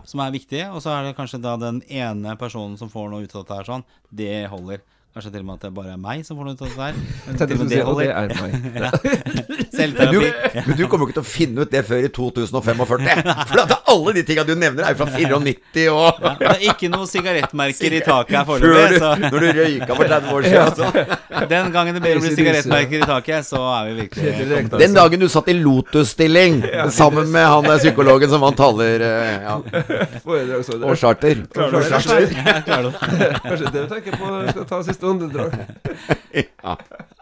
som er viktige. Og så er det kanskje da den ene personen som får noe ut av dette her sånn. Det holder. Kanskje til og med at det bare er meg som får noe ut av det der. [LAUGHS] Til og du med det og det er meg. [LAUGHS] [LAUGHS] Men du, Selvterapi. men du kommer jo ikke til å finne ut det før i 2045. For at alle de tinga du nevner, er jo fra 94 og Ja, det er ikke noe sigarettmerker i taket her foreløpig. Så når du røyka for 30 år siden. Så... den gangen det blir sigarettmerker i taket, så er vi virkelig Den dagen du satt i Lotus-stilling sammen med han der psykologen som vant taler eh, ja, og charter. Ja, klarer du det? Kanskje det du tenker på skal ta siste åndedrag. [LAUGHS] Ja.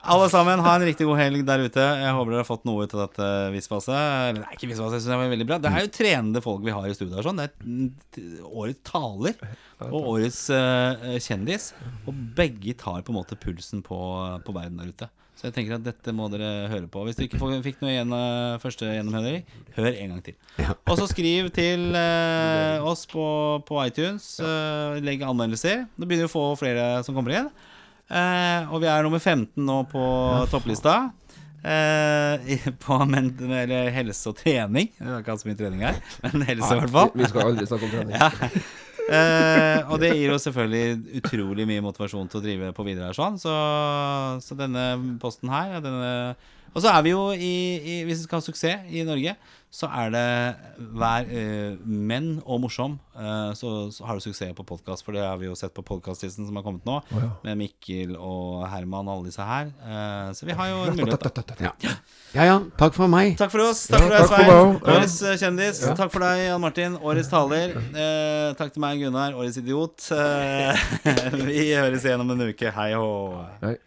Alle sammen, ha en riktig god helg der ute. Jeg håper dere har fått noe ut av dette visvaset. Eller det er ikke visvaset, jeg synes det var veldig bra. Det er jo trenende folk vi har i studio her. Sånn. Det er årets taler og årets uh, kjendis. Og begge tar på en måte pulsen på, på verden der ute. Så jeg tenker at dette må dere høre på. Hvis du ikke fikk noe igjen eh, første gjennom, Henrik, hør en gang til. Og så skriv til uh, [LAUGHS] oss på, på iTunes. Uh, legg anmeldelser. Nå begynner vi å få flere som kommer inn. Eh, og vi er nummer 15 nå på topplista. Eh, på men, eller helse og trening. Det er ikke så mye trening her, men helse i hvert fall. Vi, skal aldri snakke om trening. Ja. Eh, og det gir jo selvfølgelig utrolig mye motivasjon til å drive på videre her sånn. Så, så denne posten her denne, Og så er vi jo i, i Hvis vi skal ha suksess i Norge, så er det hver uh, menn og morsom, uh, så, så har du suksess på podkast. For det har vi jo sett på podkastlisten som har kommet nå, med Mikkel og Herman og alle disse her. Uh, så vi har jo en mulighet. da [LAUGHS] Ja. ja ja, takk for meg. Takk for oss. Takk for deg, Svein. Ja. Årets eh, kjendis. Takk for deg, Jan Martin. Årets taler. Eh, takk til meg, Gunnar. Årets idiot. Eh, [LAUGHS] vi høres igjen om en uke. Hei hå.